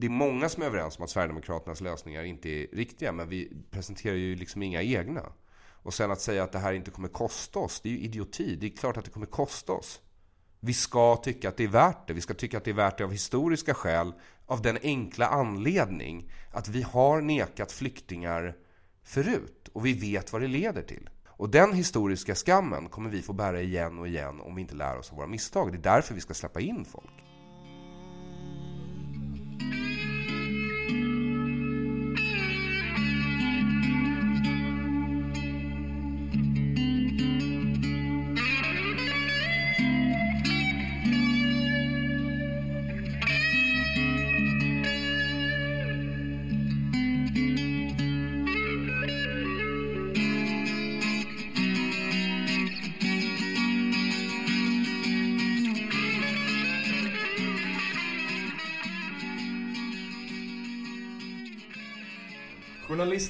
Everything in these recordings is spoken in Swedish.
det är många som är överens om att Sverigedemokraternas lösningar inte är riktiga, men vi presenterar ju liksom inga egna. Och sen att säga att det här inte kommer kosta oss, det är ju idioti. Det är klart att det kommer kosta oss. Vi ska tycka att det är värt det. Vi ska tycka att det är värt det av historiska skäl. Av den enkla anledning att vi har nekat flyktingar förut. Och vi vet vad det leder till. Och den historiska skammen kommer vi få bära igen och igen om vi inte lär oss av våra misstag. Det är därför vi ska släppa in folk.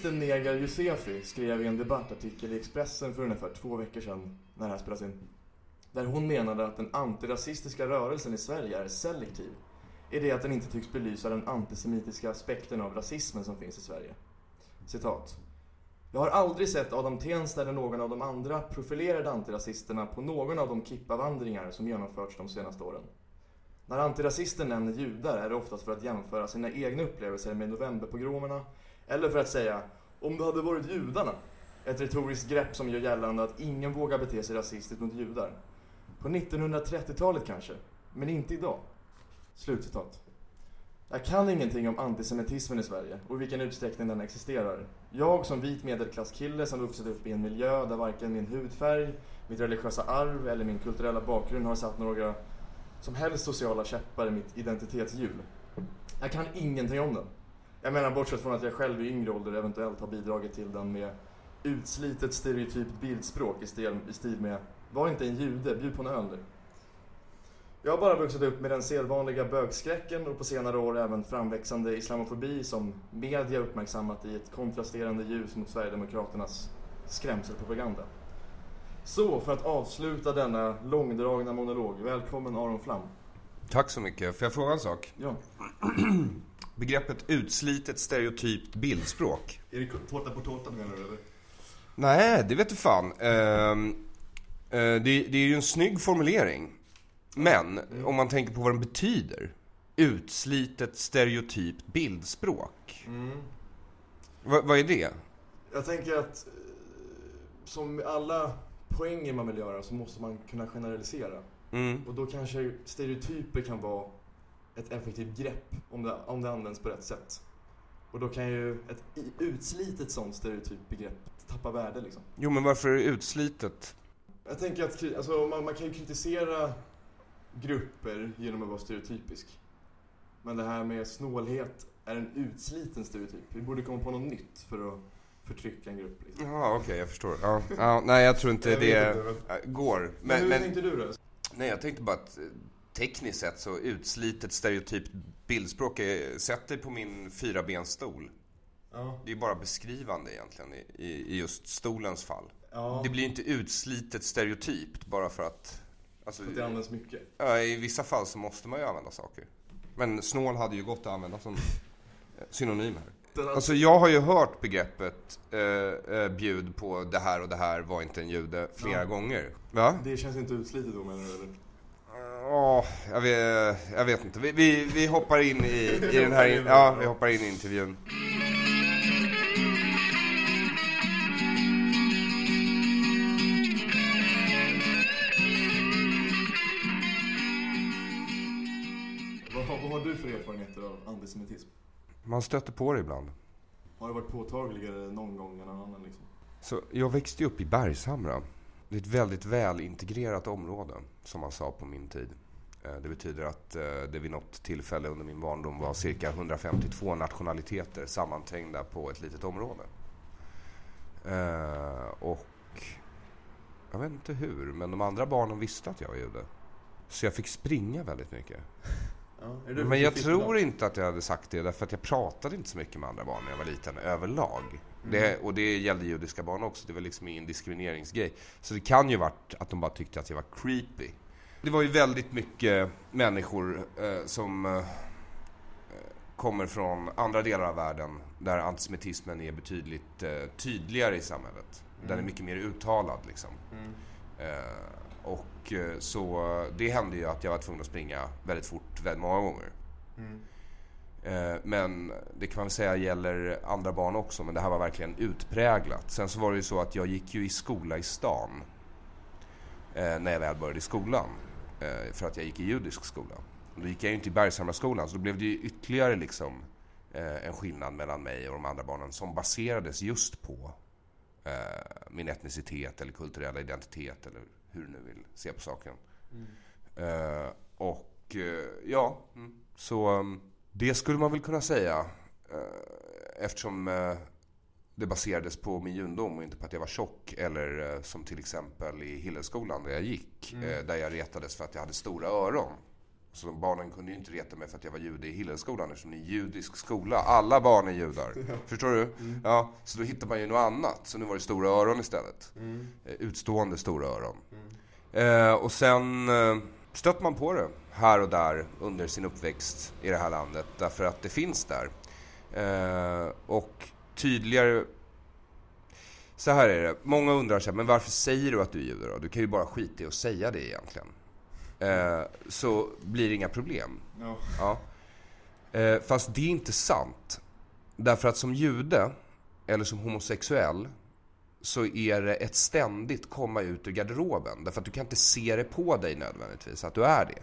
Journalisten Negar Josefi skrev i en debattartikel i Expressen för ungefär två veckor sedan, när det här spelas in, där hon menade att den antirasistiska rörelsen i Sverige är selektiv, i det att den inte tycks belysa den antisemitiska aspekten av rasismen som finns i Sverige. Citat. Jag har aldrig sett Adam Tensta eller någon av de andra profilerade antirasisterna på någon av de kippavandringar som genomförts de senaste åren. När antirasister nämner judar är det oftast för att jämföra sina egna upplevelser med novemberpogromerna eller för att säga, om det hade varit judarna. Ett retoriskt grepp som gör gällande att ingen vågar bete sig rasistiskt mot judar. På 1930-talet kanske, men inte idag. Slutcitat. Jag kan ingenting om antisemitismen i Sverige och i vilken utsträckning den existerar. Jag som vit medelklasskille som vuxit upp i en miljö där varken min hudfärg, mitt religiösa arv eller min kulturella bakgrund har satt några som helst sociala käppar i mitt identitetshjul. Jag kan ingenting om den. Jag menar bortsett från att jag själv i yngre ålder eventuellt har bidragit till den med utslitet stereotypt bildspråk i stil, i stil med Var inte en jude, bjud på en öl nu. Jag har bara vuxit upp med den sedvanliga bögskräcken och på senare år även framväxande islamofobi som media uppmärksammat i ett kontrasterande ljus mot Sverigedemokraternas skrämselpropaganda. Så, för att avsluta denna långdragna monolog, välkommen Aron Flam. Tack så mycket. Får jag fråga en sak? Ja. Begreppet utslitet stereotypt bildspråk. Är det tårta på tårta menar du eller? Nej, det vet du fan. Eh, det, det är ju en snygg formulering. Men om man tänker på vad den betyder. Utslitet stereotypt bildspråk. Va, vad är det? Jag tänker att eh, som med alla poänger man vill göra så måste man kunna generalisera. Mm. Och då kanske stereotyper kan vara ett effektivt grepp om det, om det används på rätt sätt. Och då kan ju ett utslitet sånt stereotypt begrepp tappa värde liksom. Jo, men varför är det utslitet? Jag tänker att alltså, man, man kan ju kritisera grupper genom att vara stereotypisk. Men det här med snålhet är en utsliten stereotyp. Vi borde komma på något nytt för att förtrycka en grupp. Liksom. Ja, okej, jag förstår. Ja, ja, nej, jag tror inte Jag det inte. går. Men, Men, hur men, tänkte du då? nej, jag tänkte bara att eh, tekniskt sett så utslitet stereotypt bildspråk är, sätt dig på min fyrabensstol. Ja. Det är bara beskrivande egentligen i, i, just stolens fall. Ja, Det blir inte utslitet stereotypt bara för att... Alltså, att det används mycket. ja, I vissa fall så måste man ju använda saker. Men snål hade ju gått att använda som synonym här. Alltså jag har ju hört begreppet eh, eh, bjud på det här och det här var inte en jude flera Ja. gånger. Va? Det känns inte utslitet då menar du eller? Ja, jag, vet, jag vet inte. Vi, vi, vi hoppar in i, i den här... In, ja, vi hoppar in i intervjun. Vad, vad har du för erfarenheter av antisemitism? Man stöter på det ibland. Har det varit påtagligare någon gång än en annan liksom? Så jag växte upp i Bergshamra. Det är ett väldigt väl integrerat område, som man sa på min tid. Eh, Det betyder att eh, det vid något tillfälle under min barndom var cirka 152 nationaliteter sammanträngda på ett litet område. Eh, Och jag vet inte hur, men de andra barnen visste att jag var jude. Så jag fick springa väldigt mycket. Ja, Men jag tror inte att jag hade sagt det därför att jag pratade inte så mycket med andra barn när jag var liten överlag. Det, och det gällde judiska barn också. Det var liksom ingen diskrimineringsgrej. Så det kan ju varit att de bara tyckte att jag var creepy. Det var ju väldigt mycket människor eh, som eh, kommer från andra delar av världen där antisemitismen är betydligt eh, tydligare i samhället. Mm. Den är mycket mer uttalad liksom. Mm. Eh, och eh, så det hände ju att jag var tvungen att springa väldigt fort väldigt många gånger. Mm. Eh, men det kan man väl säga gäller andra barn också, men det här var verkligen utpräglat. Sen så var det ju så att jag gick ju i skola i stan när jag väl började i skolan. För att jag gick i judisk skola. Då gick jag ju inte i Bergshamraskolan, så då blev det ju ytterligare liksom en skillnad mellan mig och de andra barnen som baserades just på min etnicitet eller kulturella identitet eller hur du nu vill se på saken. Mm. och ja, mm. så um, det skulle man väl kunna säga. Eh, eftersom eh, det baserades på min jundom och inte på att jag var tjock. Eller eh, som till exempel i Hillelskolan där jag gick. Mm. Där jag retades för att jag hade stora öron. Så barnen kunde ju inte reta mig för att jag var jude i Hillelskolan eftersom det är en judisk skola. Alla barn är judar. Förstår du? Mm. Ja, så då hittar man ju något annat. Så nu var det stora öron istället. Mm. Utstående stora öron. Mm. Eh, och sen eh, stött man på det här och där under sin uppväxt i det här landet därför att det finns där. Eh, och tydligare... Så här är det. Många undrar så här, men varför säger du att du är jude då? Du kan ju bara skita i att säga det egentligen. Eh, så blir det inga problem. No. Ja. Eh, fast det är inte sant. Därför att som jude, eller som homosexuell, så är det ett ständigt komma ut ur garderoben. Därför att du kan inte se det på dig nödvändigtvis, att du är det.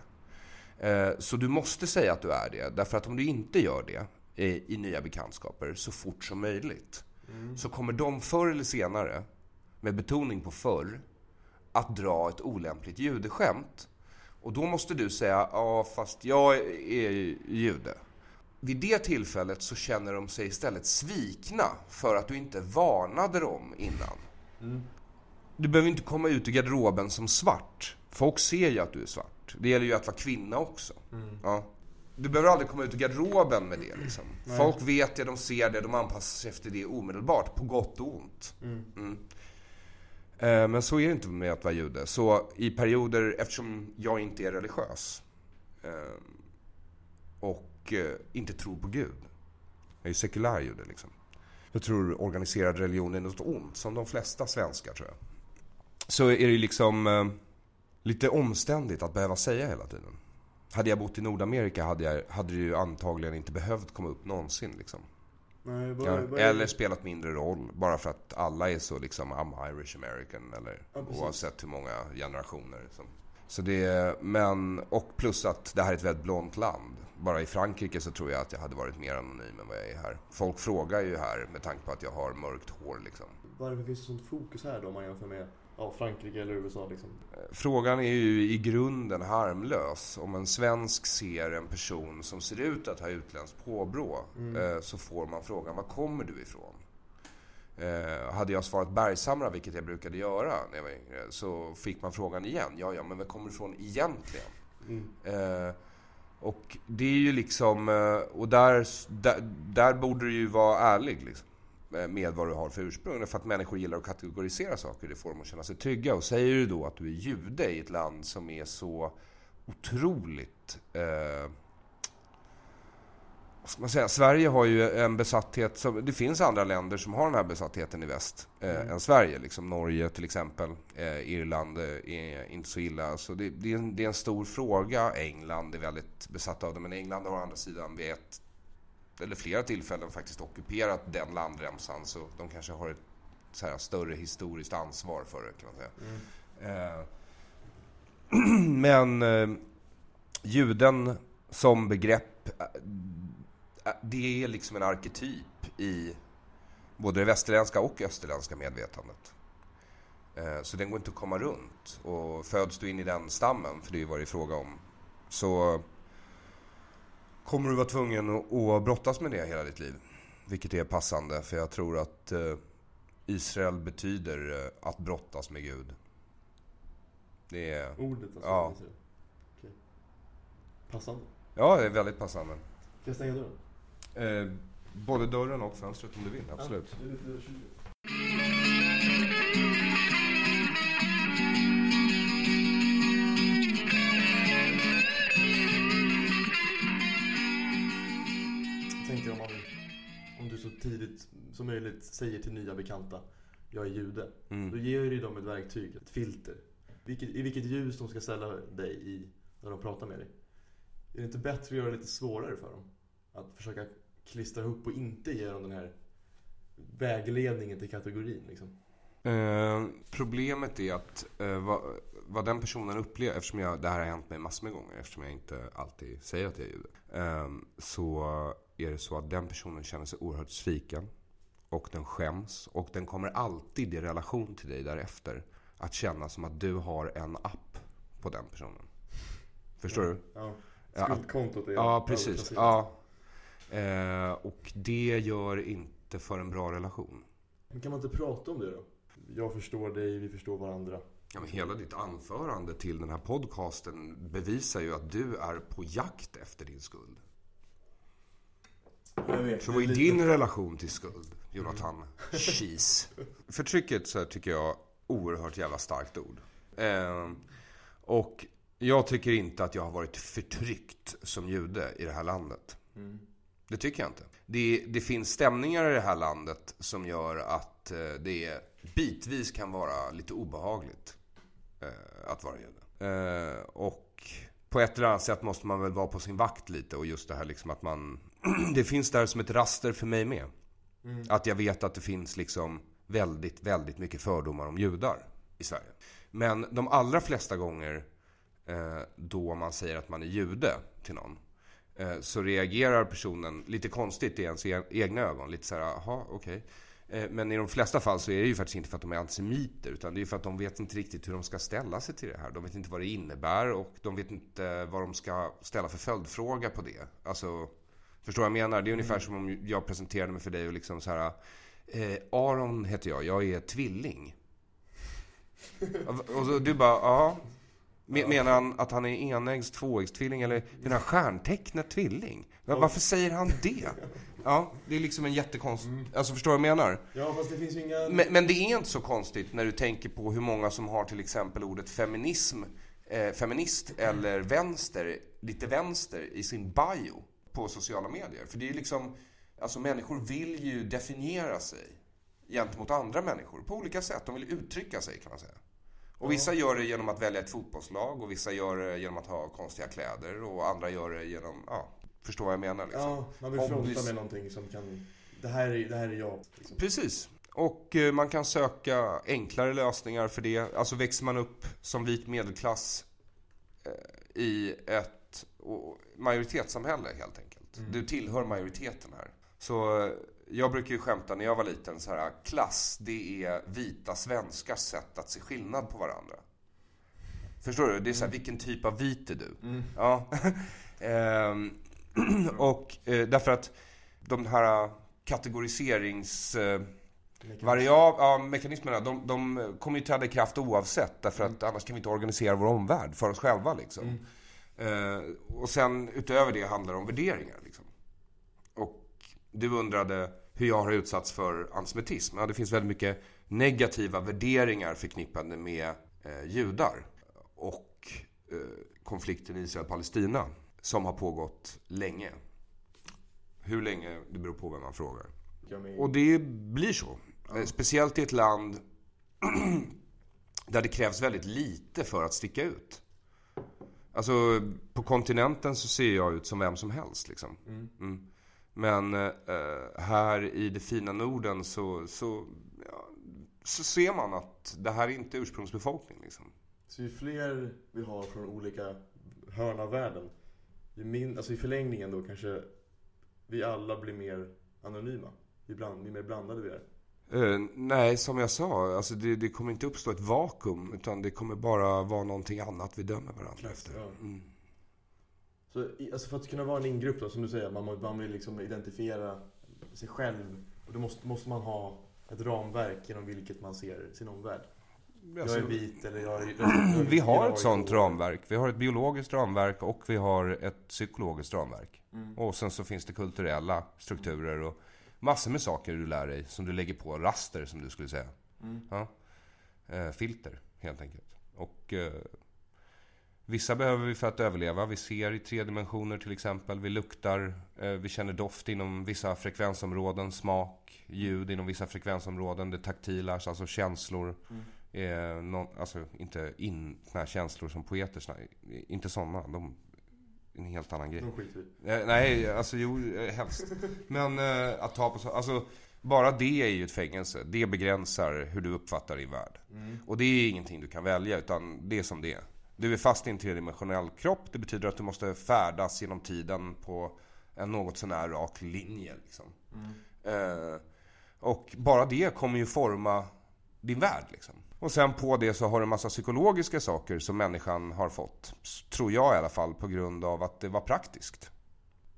Eh, så du måste säga att du är det. Därför att om du inte gör det i, nya bekantskaper så fort som möjligt mm. så kommer de förr eller senare, med betoning på förr, att dra ett olämpligt judeskämt. Och då måste du säga, ja fast jag är jude. Vid det tillfället så känner de sig istället svikna för att du inte varnade dem innan. Mm. Du behöver inte komma ut ur garderoben som svart. Folk ser ju att du är svart svart. Det gäller ju att vara kvinna också. Mm. Ja. Du behöver aldrig komma ut ur garderoben med det liksom. Folk vet det, de ser det, de anpassar sig efter det omedelbart. På gott och ont. Mm. Mm. Eh, men så är det inte med att vara jude. Så i perioder, eftersom jag inte är religiös eh, och eh, inte tror på Gud. Jag är ju sekulär jude liksom. Jag tror organiserad religion är något ont, som de flesta svenskar tror jag. Så är det ju liksom lite omständigt att behöva säga hela tiden. Hade jag bott i Nordamerika hade, jag, hade det ju antagligen inte behövt komma upp någonsin. Liksom. Nej, bara, ja, bara... Eller spelat mindre roll, bara för att alla är så liksom I'm Irish American. Eller ja, oavsett hur många generationer. Liksom. Så det, men, och plus att det här är ett väldigt blont land. Bara i Frankrike så tror jag att jag hade varit mer anonym än vad jag är här. Folk frågar ju här med tanke på att jag har mörkt hår liksom. Varför finns det sånt fokus här då om man jämför med ja, Frankrike eller USA liksom. Frågan är ju i grunden harmlös. Om en svensk ser en person som ser ut att ha utländskt påbrå mm. eh, så får man frågan, var kommer du ifrån? Eh, hade jag svarat Bergshamra, vilket jag brukade göra när jag var yngre, så fick man frågan igen. Ja, ja, men var kommer du ifrån egentligen? Mm. Eh, och det är ju liksom, eh, och där, där, där borde du ju vara ärlig liksom. Eh, med vad du har för ursprung. För att människor gillar att kategorisera saker. Det får dem att känna sig trygga. Och säger du då att du är jude i ett land som är så otroligt... Eh, man säga? Sverige har ju en besatthet. Som, det finns andra länder som har den här besattheten i väst eh, mm. än Sverige. Liksom Norge till exempel. Eh, Irland eh, är inte så illa. Så det, det, är en, det, är en, stor fråga. England är väldigt besatt av det. Men England har å andra sidan vid ett eller flera tillfällen faktiskt ockuperat den landremsan. Så de kanske har ett så här, större historiskt ansvar för det kan man säga. Mm. Eh, men eh, juden som begrepp, eh, eh, det är liksom en arketyp i både det västerländska och österländska medvetandet. Eh, så den går inte att komma runt. Och föds du in i den stammen, för det är ju vad det är fråga om, så kommer du vara tvungen att brottas med det hela ditt liv. Vilket är passande, för jag tror att eh, Israel betyder eh, att brottas med Gud. Det är... Ordet alltså? Ja. Okej. Passande? Ja, det är väldigt passande. Kan jag stänga dörren? Eh, både dörren och fönstret om du vill, absolut. Ja, så tidigt som möjligt säger till nya bekanta jag är jude. Mm. Då ger du dem ett verktyg, ett filter. Vilket, I vilket ljus de ska ställa dig i när de pratar med dig. Är det inte bättre att göra det lite svårare för dem? Att försöka klistra ihop och inte ge dem den här vägledningen till kategorin liksom. Eh, problemet är att eh, vad, vad den personen upplever, eftersom jag, det här har hänt mig massor med gånger, eftersom jag inte alltid säger att jag är jude. Eh, så är det så att den personen känner sig oerhört sviken. Och den skäms. Och den kommer alltid i relation till dig därefter att känna som att du har en app på den personen. Förstår du? Ja. Ja, Skuldkontot är Ja, precis. Ja. Eh, och det gör inte för en bra relation. Men kan man inte prata om det då? Jag förstår dig, vi förstår varandra. Ja, men hela ditt anförande till den här podcasten bevisar ju att du är på jakt efter din skuld. Jag vet. Så vad är din relation till skuld, Jonathan Cheese? Förtrycket så här tycker jag oerhört jävla starkt ord. Eh, och jag tycker inte att jag har varit förtryckt som jude i det här landet. Mm. Det tycker jag inte. Det, det finns stämningar i det här landet som gör att eh, det bitvis kan vara lite obehagligt eh, att vara jude. Eh, och på ett eller annat sätt måste man väl vara på sin vakt lite och just det här liksom att man... det finns där som ett raster för mig med. Mm. Att jag vet att det finns liksom väldigt, väldigt mycket fördomar om judar i Sverige. Men de allra flesta gånger eh, då man säger att man är jude till någon eh, så reagerar personen lite konstigt i ens e- egna ögon. Lite så här, jaha, okej. Eh, Men i de flesta fall så är det ju faktiskt inte för att de är antisemiter utan det är för att de vet inte riktigt hur de ska ställa sig till det här. De vet inte vad det innebär och de vet inte vad de ska ställa för följdfråga på det. Alltså, förstår vad jag menar? Det är ungefär som om jag presenterade mig för dig och liksom så här eh, Aron heter jag, jag är tvilling. Och så du bara, ja. Me- Menar han att han är enäggs, tvåäggstvilling eller menar han stjärntecknet tvilling? Va- Varför säger han det? Ja, det är liksom en jättekonst... Alltså förstår du vad jag menar? Ja, fast det finns ju inga... Men, men det är inte så konstigt när du tänker på hur många som har till exempel ordet feminism, eh, feminist eller vänster, lite vänster i sin bio på sociala medier. För det är ju liksom, alltså människor vill ju definiera sig gentemot andra människor på olika sätt. De vill uttrycka sig kan man säga. Och vissa gör det genom att välja ett fotbollslag och vissa gör det genom att ha konstiga kläder och andra gör det genom, ja, förstår vad jag menar liksom. Ja, man vill fronta med någonting som kan... Det här är, det här är jag. Liksom. Precis. Och eh, man kan söka enklare lösningar för det. Alltså växer man upp som vit medelklass eh, i ett majoritetssamhälle helt enkelt. Du tillhör majoriteten här. Så eh, jag brukar ju skämta när jag var liten så här, klass det är vita svenskars sätt att se skillnad på varandra. Förstår du? Det är så här, vilken typ av vit är du? Ja. Ehm, och eh, därför att de här kategoriserings... Eh, variab- ja, mekanismerna, de, de kommer ju träda i kraft oavsett. Därför att annars kan vi inte organisera vår omvärld för oss själva. Liksom. Eh, och sen utöver det handlar det om värderingar. Liksom. Och du undrade hur jag har utsatts för antisemitism. Ja, det finns väldigt mycket negativa värderingar förknippade med eh, judar. Och eh, konflikten Israel-Palestina. Som har pågått länge. Hur länge, det beror på vem man frågar. Och det blir så. Eh, Speciellt i ett land där det krävs väldigt lite för att sticka ut. Alltså, på kontinenten så ser jag ut som vem som helst liksom. Mm. Men eh, här i det fina Norden så, så, ja, så ser man att det här är inte ursprungsbefolkning liksom. Så ju fler vi har från olika hörn av världen, ju min, alltså i förlängningen då kanske vi alla blir mer anonyma. Ju, bland, ju mer blandade vi är. Eh, nej, som jag sa, alltså det, det kommer inte uppstå ett vakuum. Utan det kommer bara vara någonting annat vi dömer varandra efter. Ja. Mm. Så alltså för att kunna vara en ingrupp då, som du säger, man, man vill liksom identifiera sig själv. Och då måste, måste man ha ett ramverk genom vilket man ser sin omvärld. Alltså, jag är vit eller jag är... jag är Vi har ett sånt så. ramverk. Vi har ett biologiskt ramverk och vi har ett psykologiskt ramverk. Mm. Och sen så finns det kulturella strukturer och massor med saker du lär dig som du lägger på raster, som du skulle säga. Mm. Ja. Eh, filter, helt enkelt. Och eh, Vissa behöver vi för att överleva. Vi ser i tre dimensioner till exempel. Vi luktar, eh, vi känner doft inom vissa frekvensområden. Smak, ljud inom vissa frekvensområden. Det taktila, alltså känslor. Mm. Eh, någon, alltså inte in, här känslor som poeter snackar. Inte sådana. De, en helt annan grej. De skiter vi Eh, nej, alltså jo, eh, helst. Men eh, att ta på så, alltså bara det är ju ett fängelse. Det begränsar hur du uppfattar din värld. Mm. Och det är ingenting du kan välja, utan det är som det är. Du är fast i en tredimensionell kropp. Det betyder att du måste färdas genom tiden på en något sånär rak linje. Liksom. Eh, och bara det kommer ju forma din värld. Liksom. Och sen på det så har du en massa psykologiska saker som människan har fått. Tror jag i alla fall, på grund av att det var praktiskt.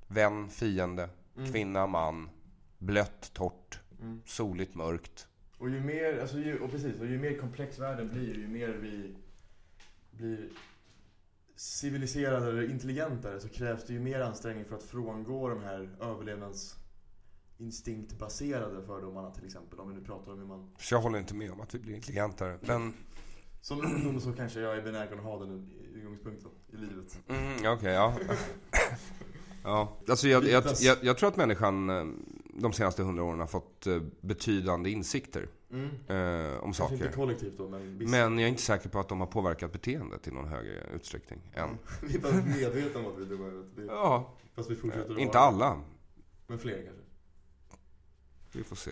Vän, fiende, kvinna, man. Blött, torrt, soligt, mörkt. Och ju mer, alltså ju, och precis, och ju mer komplex världen blir, ju mer vi blir civiliserade eller intelligentare så krävs det ju mer ansträngning för att frångå de här överlevnadsinstinktbaserade fördomarna till exempel. Om vi nu pratar om hur man... Så jag håller inte med om att vi blir intelligentare. Men, Som ungdom så kanske jag är benägen att ha den utgångspunkten i livet. mm, okej, ja. ja. Alltså jag, jag, jag, jag tror att människan eh, de senaste hundra åren har fått eh, betydande insikter Mm. eh, om Kanske inte saker. kollektivt då, men visst. Men jag är inte säker på att de har påverkat beteendet i någon högre utsträckning än. Vi är bara medvetna om att vi är dumma i huvudet. Ja, Fast vi fortsätter att inte vara. alla. Men fler kanske. Vi får se.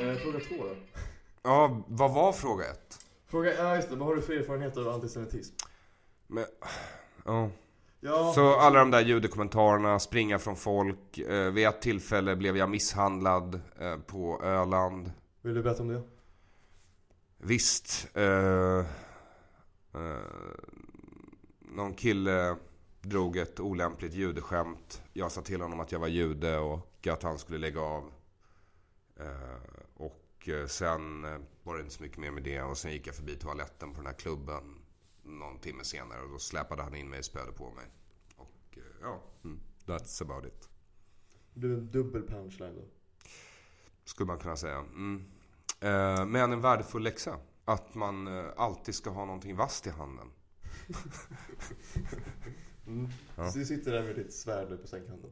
Eh, fråga två då. Ja, vad var fråga ett? Fråga, ja just det, vad har du för erfarenhet av antisemitism? Men, ja. Ja, Så alla de där judekommentarerna, springa från folk. Eh, vid ett tillfälle blev jag misshandlad eh, på Öland. vill du berätta om det? Visst. Eh, eh, någon kille drog ett olämpligt judeskämt. Jag sa till honom att jag var jude och att han skulle lägga av. Eh, och eh, sen eh, var det inte så mycket mer med det. Och sen gick jag förbi toaletten på den här klubben någon timme senare. Och då släpade han in mig och spöade på mig. Och ja, mm, that's about it. Det blev en dubbel punchline då. Skulle man kunna säga. Mm. Men en värdefull läxa. Att man alltid ska ha någonting vasst i handen. Mm. Ja. Så du sitter där med ditt svärd nu på sängkanten.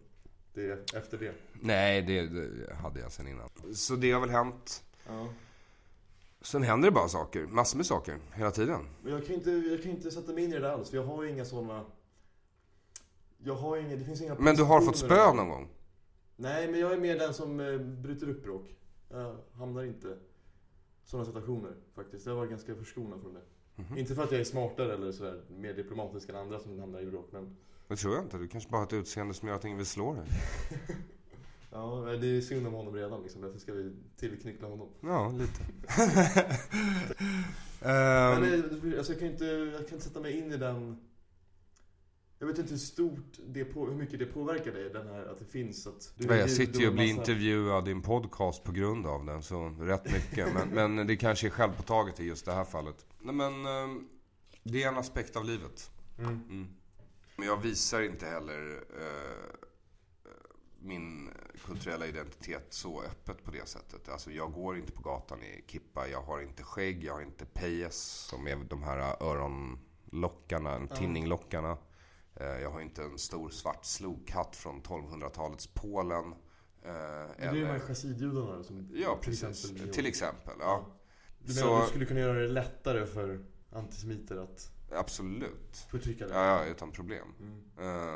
Det är efter det. Nej, det, det hade jag sen innan. Så det har väl hänt. Ja. Sen händer det bara saker. Massor med saker. Hela tiden. Men jag kan inte, jag kan inte sätta mig in i det där alls, för jag har ju inga sådana... Jag har inga, det finns inga Men du har fått spö någon gång? Nej, men jag är mer den som eh, bryter upp bråk. Jag hamnar inte i sådana situationer faktiskt. Jag har varit ganska förskonad från det. Mhm. Inte för att jag är smartare eller sådär mer diplomatisk än andra som hamnar i bråk, men... Det tror jag inte. Du kanske bara har ett utseende som gör att ingen vill slå dig. Ja, det är synd om honom redan liksom. Därför ska vi tillknyckla honom. Ja, lite. Men Ehm, det, alltså jag, kan inte, jag kan inte sätta mig in i den... Jag vet inte hur stort det på, hur mycket det påverkar dig, den här att det finns att... Du jag du- sitter ju och blir massa- intervjuad i en podcast på grund av den, så rätt mycket. Men, men det kanske är självpåtaget i just det här fallet. Nej men, ehm, det är en aspekt av livet. Mm. Mm. Men jag visar inte heller eh, min kulturella identitet så öppet på det sättet. Alltså jag går inte på gatan i kippa, jag har inte skägg, jag har inte pejes som är de här öronlockarna, tinninglockarna. Eh, jag har inte en stor svart slokhatt från 1200-talets Polen. Eh, Men Det är ju chassidjudarna som... Ja, till precis. exempel- Till exempel, ja. Du menar att du skulle kunna göra det lättare för antisemiter att Absolut. förtrycka dig? Ja, ja, utan problem. Mm. Eh,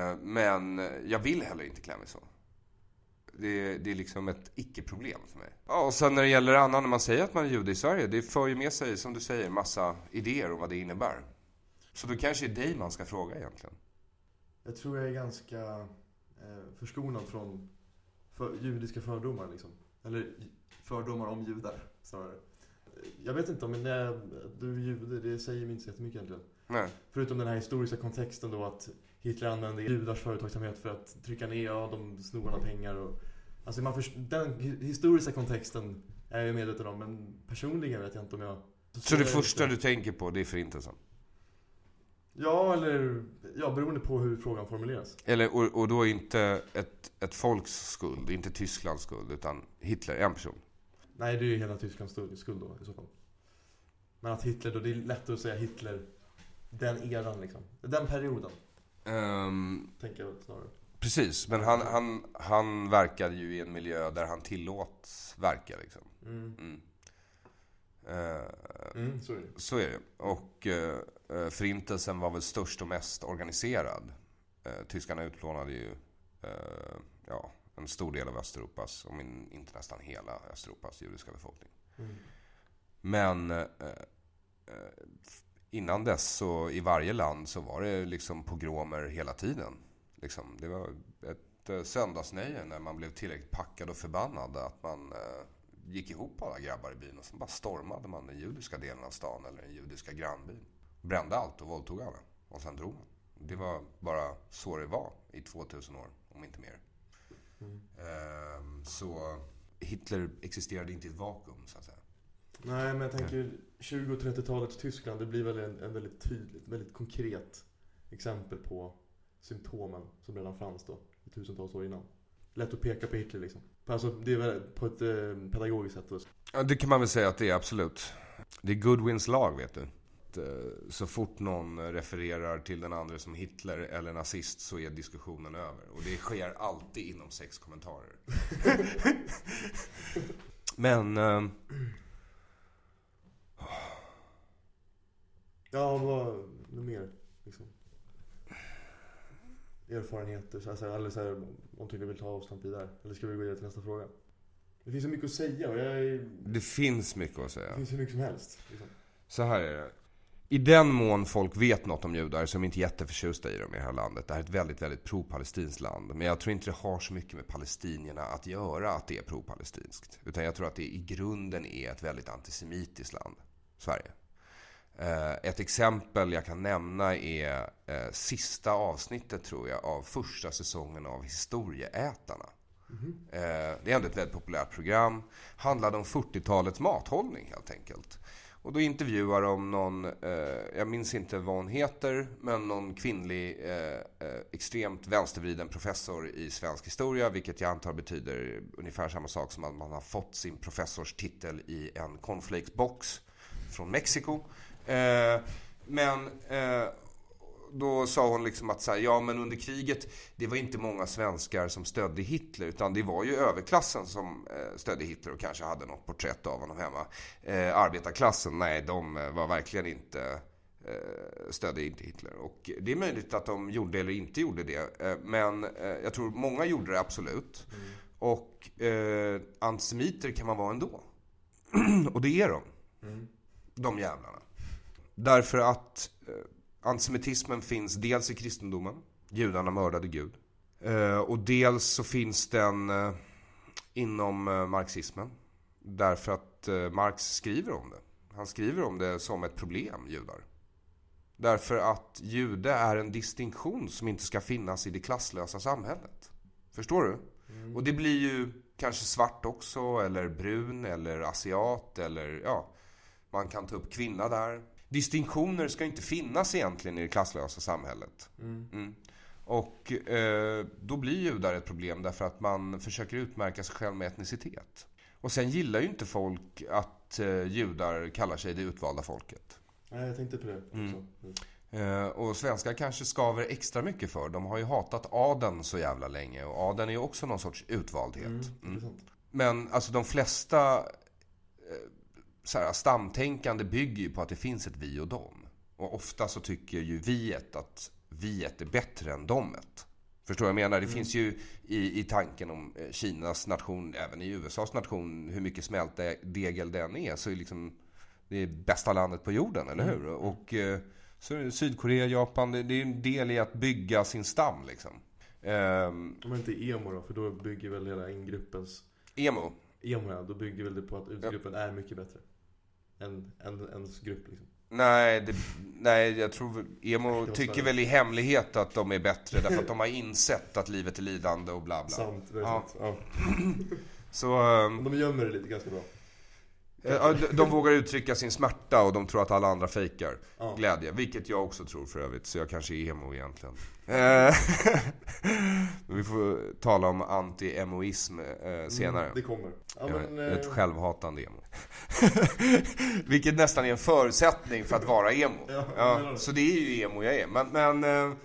eh, men jag vill heller inte klä mig så. Det, det är liksom ett icke-problem för mig. Ja, och sen när det gäller annan, när man säger att man är jude i Sverige, det för ju med sig, som du säger, massa idéer om vad det innebär. Så då kanske det är dig man ska fråga egentligen. Jag tror jag är ganska eh, förskonad från för, judiska fördomar liksom. Eller fördomar om judar snarare. Jag vet inte om när jag, du är jude, det säger mig inte så jättemycket egentligen. Nej. Förutom den här historiska kontexten då att Hitler använde judars företagsamhet för att trycka ner, ja de snor alla pengar och... Alltså man först, den hi- historiska kontexten är jag medveten om, men personligen vet jag inte om jag... Så det första du tänker på, det är förintelsen? Ja, eller ja, beroende på hur frågan formuleras. Eller, och, och då inte ett, ett folks skuld, inte Tysklands skuld, utan Hitler, en person. Nej, det är ju hela Tysklands skuld, då i så fall. Men att Hitler då, det är lättare att säga Hitler, den eran liksom. Den perioden, Ehm, tänker jag snarare. precis, men han, han, han verkade ju i en miljö där han tillåts verka liksom. Mm. Mm. Eh, Mm, så är det Så är det. Och eh, förintelsen var väl störst och mest organiserad. Eh, tyskarna utplånade ju eh, ja, en stor del av Östeuropas, om in, inte nästan hela Östeuropas judiska befolkning. mm. Men eh, eh, innan dess så i varje land så var det liksom pogromer hela tiden. Liksom, det var ett eh, söndagsnöje när man blev tillräckligt packad och förbannad att man eh, gick ihop alla grabbar i byn och så bara stormade man den judiska delen av stan eller den judiska grannbyn. Brände allt och våldtog alla. Och sen drog man. Det var bara så det var i 2000 år, om inte mer. Mm. Ehm, så Hitler existerade inte i ett vakuum, så att säga. Nej, men jag tänker 20 och 30-talets Tyskland, det blir väl en, en väldigt tydligt, väldigt konkret exempel på symptomen som redan fanns då, i tusentals år innan. Lätt att peka på Hitler liksom. Alltså, det är väl på ett eh, pedagogiskt sätt. Då. Ja, det kan man väl säga att det är absolut. Det är Goodwins lag, vet du. Att, eh, Så fort någon refererar till den andra som Hitler eller nazist så är diskussionen över. Och det sker alltid inom sex kommentarer. Men... eh, Ja, vad, något mer liksom. Erfarenheter, så här, eller så här, någonting du vill ta avstamp i där? Eller ska vi gå vidare till nästa fråga? Det finns så mycket att säga och jag är, Det finns mycket att det säga. finns hur mycket som helst. Liksom. Så här är det. I den mån folk vet något om judar är de inte jätteförtjusta i dem i det här landet. Det här är ett väldigt, väldigt pro-palestinskt land. Men jag tror inte det har så mycket med palestinierna att göra att det är pro-palestinskt. Utan jag tror att det i grunden är ett väldigt antisemitiskt land. Sverige. Eh, Ett exempel jag kan nämna är eh, sista avsnittet tror jag av första säsongen av Historieätarna. Eh, Det är ändå ett väldigt populärt program. Handlade om 40-talets mathållning helt enkelt. Och då intervjuar de någon, eh, jag minns inte vad hon heter, men någon kvinnlig eh, eh, extremt vänstervriden professor i svensk historia, vilket jag antar betyder ungefär samma sak som att man har fått sin professorstitel i en cornflakesbox från Mexiko. Eh, men eh, då sa hon liksom att så här, ja men under kriget, det var inte många svenskar som stödde Hitler, utan det var ju överklassen som eh, stödde Hitler och kanske hade något porträtt av honom hemma. Eh, arbetarklassen, nej, de eh, var verkligen inte eh, stödde inte Hitler. Och det är möjligt att de gjorde eller inte gjorde det. Men jag tror många gjorde det absolut. Och eh, antisemiter kan man vara ändå. och det är de. De jävlarna. Därför att antisemitismen finns dels i kristendomen. Judarna mördade Gud. Eh, och dels så finns den eh, inom eh, marxismen. Därför att Marx skriver om det. Han skriver om det som ett problem, judar. Därför att jude är en distinktion som inte ska finnas i det klasslösa samhället. Förstår du? Och det blir ju kanske svart också, eller brun, eller asiat, eller ja, man kan ta upp kvinna där. Distinktioner ska inte finnas egentligen i det klasslösa samhället. Mm. Och eh, då blir judar ett problem därför att man försöker utmärka sig själv med etnicitet. Och sen gillar ju inte folk att eh, judar kallar sig det utvalda folket. Nej, jag tänkte på det också. Mm. Mm. Eh, och svenskar kanske skaver extra mycket för. De har ju hatat adeln så jävla länge. Och adeln är ju också någon sorts utvaldhet. Mm, Mm. Men alltså de flesta så här, stamtänkande bygger ju på att det finns ett vi och dem. Och ofta så tycker ju viet att viet är bättre än domet. Förstår vad jag menar? Det finns ju i, i tanken om eh, Kinas nation, även i USAs nation, hur mycket smältdegel den är, så är liksom det är bästa landet på jorden, eller hur? Och eh, så Sydkorea, Japan, det, det är en del i att bygga sin stam liksom. Om man inte är emo då, för då bygger väl hela ingruppens... emo. Emo ja, då bygger väl det på att utgruppen är mycket bättre. Än, än ens grupp liksom. Nej, det, nej, jag tror emo tycker väl i hemlighet att de är bättre därför att de har insett att livet är lidande och bla bla. Sant, det är Ja. sant. Ja. Så, Men de gömmer det lite ganska bra. Eh, de, vågar uttrycka sin smärta och de tror att alla andra fejkar Ja. glädje. Vilket jag också tror för övrigt, så jag kanske är emo egentligen. Eh, vi får tala om anti-emoism eh, senare. Mm, det kommer. Ja, men, ett självhatande emo. Vilket nästan är en förutsättning för att vara emo. Ja, så det är ju emo jag är. Men, men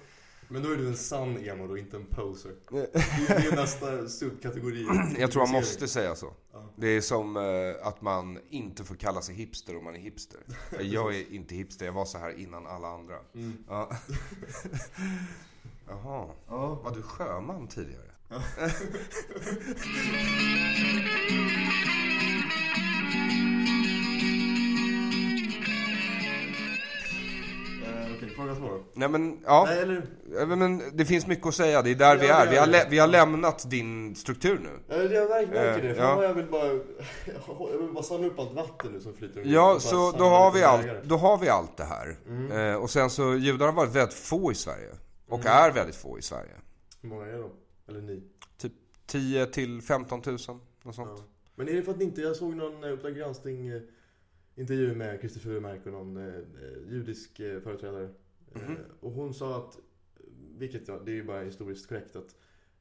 men då är du en sann emo då, inte en poser. Det är, nästa subkategori. jag tror man måste säga så. Ja. Det är som eh, att man inte får kalla sig hipster om man är hipster. Jag är inte hipster, jag var så här innan alla andra. Mm. Ja. Jaha, Ja. var du sjöman tidigare? Eh, fråga två då. Nej men, ja. Nej, eller... Men det finns mycket att säga, det är där vi Ja, är. det Vi är har, det. lä- vi har lämnat din struktur nu. Ja, det- jag märker, märker Eh, det. ja. Jag vill bara... Jag vill bara samla upp allt vatten nu som flyter. Ja, så då har, vi allt, då har vi allt det här. Mm. Eh, och sen så, judar har varit väldigt få i Sverige. Och är väldigt få i Sverige. Hur många är de? Eller ni? 10 till 15 000, något sånt. Ja. Men är det för att ni inte... Jag såg någon eh, Uppdrag granskning intervju med Christer Furumark och någon eh, judisk eh, företrädare. Mhm. och hon sa att, vilket ja, det är ju bara historiskt korrekt, att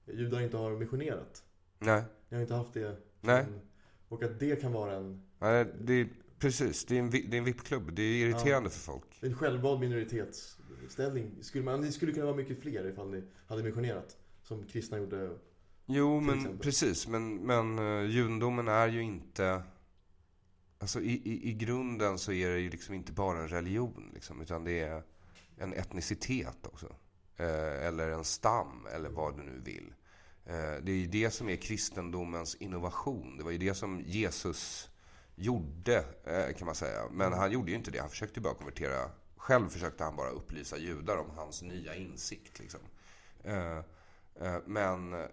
judar inte har missionerat. Nej, Ni har inte haft det. Nej. Mm. Och att det kan vara en, Nej det är, precis. Det är en, det är en VIP-klubb. Det är irriterande för folk. en självvald minoritetsställning. Skulle man, ni skulle kunna vara mycket fler ifall ni hade missionerat. Som kristna gjorde. Jo, men exempel. precis. Men, men uh, judendomen är ju inte... Alltså i, i, i grunden så är det ju liksom inte bara en religion, liksom, utan det är en etnicitet också. Eh, eller en stam, eller vad du nu vill. Eh, det är ju det som är kristendomens innovation. Det var ju det som Jesus gjorde, eh, kan man säga. Men han gjorde ju inte det. Han försökte bara konvertera. Själv försökte han bara upplysa judar om hans nya insikt. Liksom. Men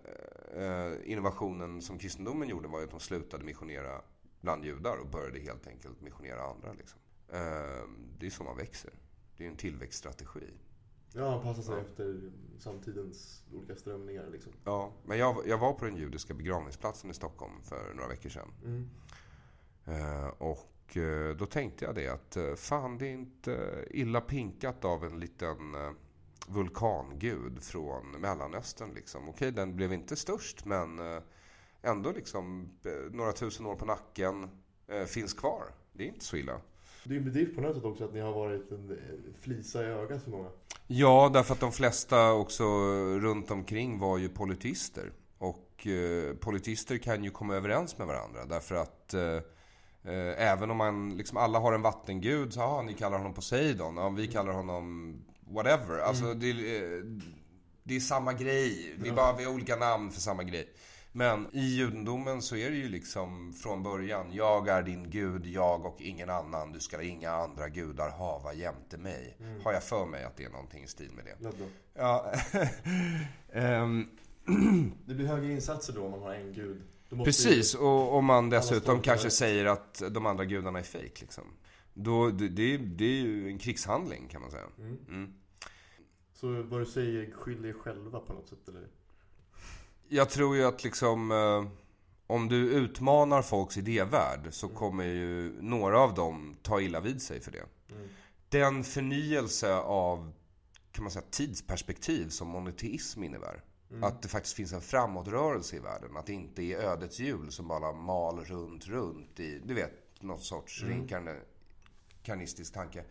innovationen som kristendomen gjorde var ju att de slutade missionera bland judar och började helt enkelt missionera andra. Liksom. Det är så man växer. Det är en tillväxtstrategi. Ja, anpassa sig Ja. efter samtidens olika strömningar liksom. Ja, men jag, jag var på den judiska begravningsplatsen i Stockholm för några veckor sedan. Mm. Eh, och eh, då tänkte jag det att eh, fan det är inte illa pinkat av en liten vulkangud från Mellanöstern liksom. Okej, den blev inte störst men ändå liksom några tusen år på nacken finns kvar. Det är inte så illa. Det är ju en bedrift på nätet också att ni har varit en en flisa i ögat för många. Ja, därför att de flesta också runt omkring var ju politister. Och eh, politister kan ju komma överens med varandra därför att eh, eh, även om man liksom alla har en vattengud så ja, ni kallar honom Poseidon, ja, vi kallar honom whatever. Alltså det, är, eh, det är samma grej. Vi, bara, vi har olika namn för samma grej. Men i judendomen så är det ju liksom från början. Jag är din gud, jag och ingen annan. Du ska inga andra gudar hava jämte mig. Har jag för mig att det är någonting i stil med det. Laddo. Ja. Ehm, Det blir högre insatser då om man har en gud. Precis, och om man dessutom kanske det. säger att de andra gudarna är fake liksom. Då, det, det, är- det är ju en krigshandling kan man säga. Ju... Mm. Mm. Så vad du säger, skyll er själva på något sätt eller? Jag tror ju att liksom eh, om du utmanar folks idévärld så Mm. kommer ju några av dem ta illa vid sig för det. Mm. Den förnyelse av kan man säga, tidsperspektiv som monoteism innebär. Mm. Att det faktiskt finns en framåtrörelse i världen. Att det inte är ödets hjul som bara mal runt, runt i, du vet, någon sorts Mm. reinkarnistisk tanke.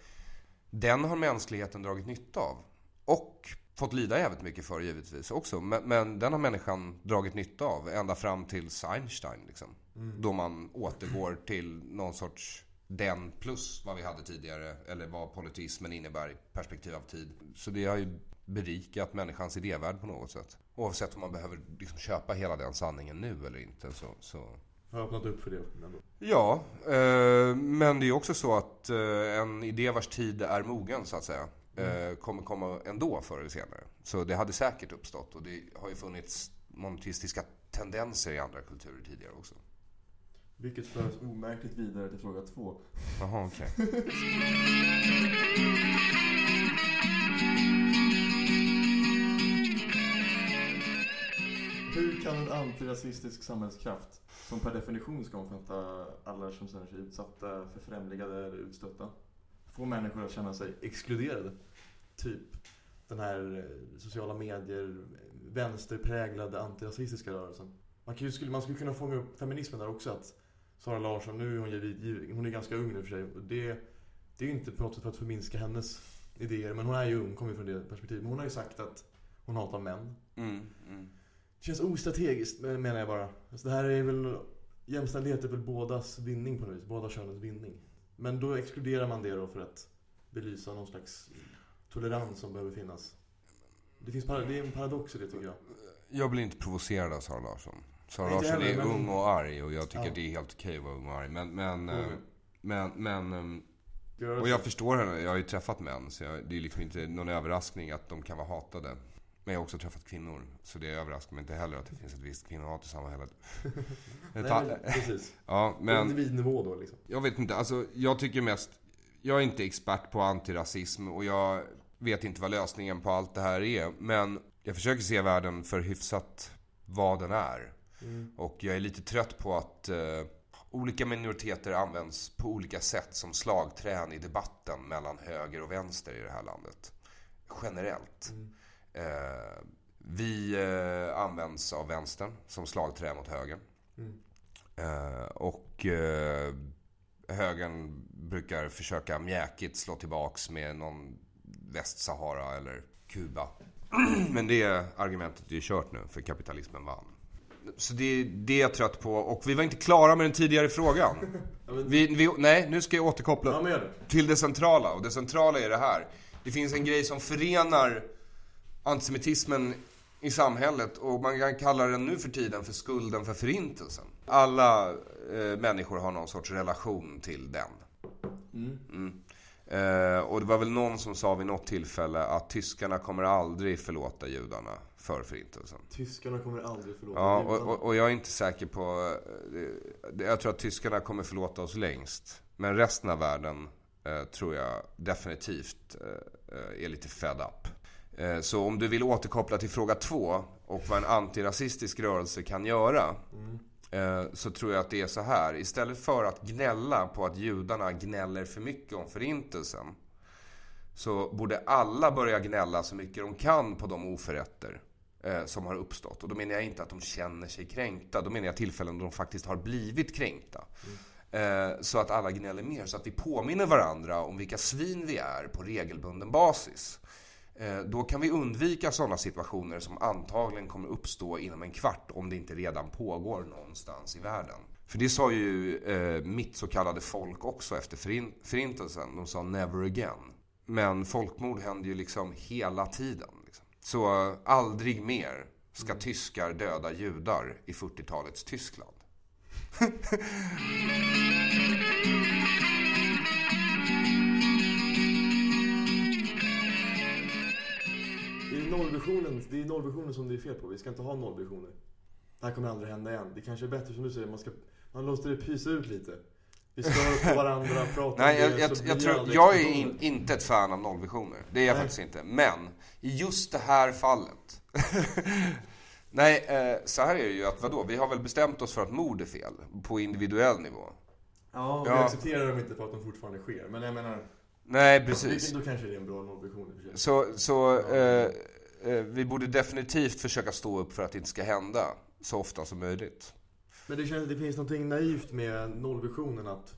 Den har mänskligheten dragit nytta av. Och fått lida jävligt mycket för givetvis också. Men, men den har människan dragit nytta av ända fram till Einstein. Liksom. Mm. Då man återgår till någon sorts den plus vad vi hade tidigare. Eller vad politismen innebär i perspektiv av tid. Så det har ju berikat människans idévärld på något sätt. Oavsett om man behöver liksom köpa hela den sanningen nu eller inte. Så, så. Har öppnat upp för det ändå. Ja, eh, men det är också så att eh, en idé vars tid är mogen så att säga. Eh, kommer komma ändå förr eller senare. Så det hade säkert uppstått och det har ju funnits monoteistiska tendenser i andra kulturer tidigare också. Vilket för oss Omärkligt vidare till fråga två. Jaha, okej. Hur kan en antirasistisk samhällskraft som per definition ska omfatta alla som känner sig utsatta, förfrämligade eller utstötta. Få människor att känna sig exkluderade. Typ den här eh, sociala medier, vänsterpräglade antirasistiska rörelsen. Man, kan ju, skulle, man skulle kunna fånga upp feminismen där också. Att Sara Larsson, nu är hon, ju, hon är ganska ung nu för sig. Och det, det är ju inte på något sätt för att förminska hennes idéer. Men hon är ju ung, kommer från det perspektivet. Men hon har ju sagt att hon hatar män. Mm, mm. Det känns ostrategiskt menar jag bara. Alltså det här är väl... Jämställdhet är väl bådas vinning på något vis. Båda könens vinning. Men då exkluderar man det då för att belysa någon slags tolerans som behöver finnas. Det, finns, det är en paradox i det tycker jag. Jag blir inte provocerad av Sara Larsson. Sara Larsson är men- ung och arg och jag tycker Ja. det är helt okej att vara ung och arg. Men, men, Mm. eh, men, men Gör och jag förstår henne. Jag har ju träffat män. Så jag, det är liksom inte någon överraskning att de kan vara hatade. Men jag har också träffat kvinnor. Så det överraskar mig inte heller att det finns ett visst kvinnohat i samhället. Nej, Ta- men, precis. ja, På men individnivå då liksom. jag vet inte. Alltså, jag tycker mest... Jag är inte expert på antirasism och jag vet inte vad lösningen på allt det här är. Men jag försöker se världen för hyfsat vad den är. Mm. Och jag är lite trött på att eh, olika minoriteter används på olika sätt som slagträn i debatten mellan höger och vänster i det här landet. Generellt. Mm. Eh, vi eh, används av vänstern som slagträ mot högern. Mm. Eh, och eh, högern brukar försöka mjäkigt slå tillbaks med någon Västsahara eller Kuba. Men det argumentet är ju kört nu, för kapitalismen vann. Så det, det är jag trött på. Och vi var inte klara med den tidigare frågan. Vi, vi, nej, nu ska jag återkoppla det. till det centrala. Och det centrala är det här. Det finns en grej som förenar antisemitismen i samhället och man kan kalla den nu för tiden för skulden för förintelsen. Alla eh, människor har någon sorts relation till den. Mm. Mm. Eh, och det var väl någon som sa vid något tillfälle att tyskarna kommer aldrig förlåta judarna för förintelsen. Tyskarna kommer aldrig förlåta Ja, judarna. och, och, och jag är inte säker på... eh, Jag tror att tyskarna kommer förlåta oss längst. Men resten av världen eh, tror jag definitivt eh, eh, är lite fed up. Eh, så om du vill återkoppla till fråga två och vad en antirasistisk rörelse kan göra. Mm. Så tror jag att det är så här. Istället för att gnälla på att judarna gnäller för mycket om förintelsen. Så borde alla börja gnälla så mycket de kan på de oförrätter eh, som har uppstått. Och då menar jag inte att de känner sig kränkta. Då menar jag tillfällen då de faktiskt har blivit kränkta. Så att alla gnäller mer. Så att vi påminner varandra om vilka svin vi är på regelbunden basis. Eh, Då kan vi undvika sådana situationer som antagligen kommer uppstå inom en kvart om det inte redan pågår någonstans i världen. För det sa ju eh, mitt så kallade folk också efter förin- förintelsen. De sa never again. Men folkmord händer ju liksom hela tiden. Liksom. Så eh, aldrig mer ska tyskar döda judar i 40-talets Tyskland. nollvisionen, det är nollvisionen som det är fel på. Vi ska inte ha nollvisioner. Det här kommer aldrig hända igen. Det kanske är bättre som du säger, man, ska, man låter det pysa ut lite. Vi stör på varandra, pratar Nej, om jag, det, jag, jag, tror, jag är in, inte ett fan av nollvisioner. Det är jag Nej. faktiskt inte. Men i just det här fallet. Nej, eh, så här är det ju att vadå? Vi har väl bestämt oss för att mord är fel på individuell nivå. Ja, vi Ja. accepterar dem inte för att de fortfarande sker. Men jag menar, Nej, precis. då kanske det är en bra nollvision i och för sig. Så, så eh, eh, vi borde definitivt försöka stå upp för att det inte ska hända så ofta som möjligt. Men det, känns, det finns någonting naivt med nollvisionen att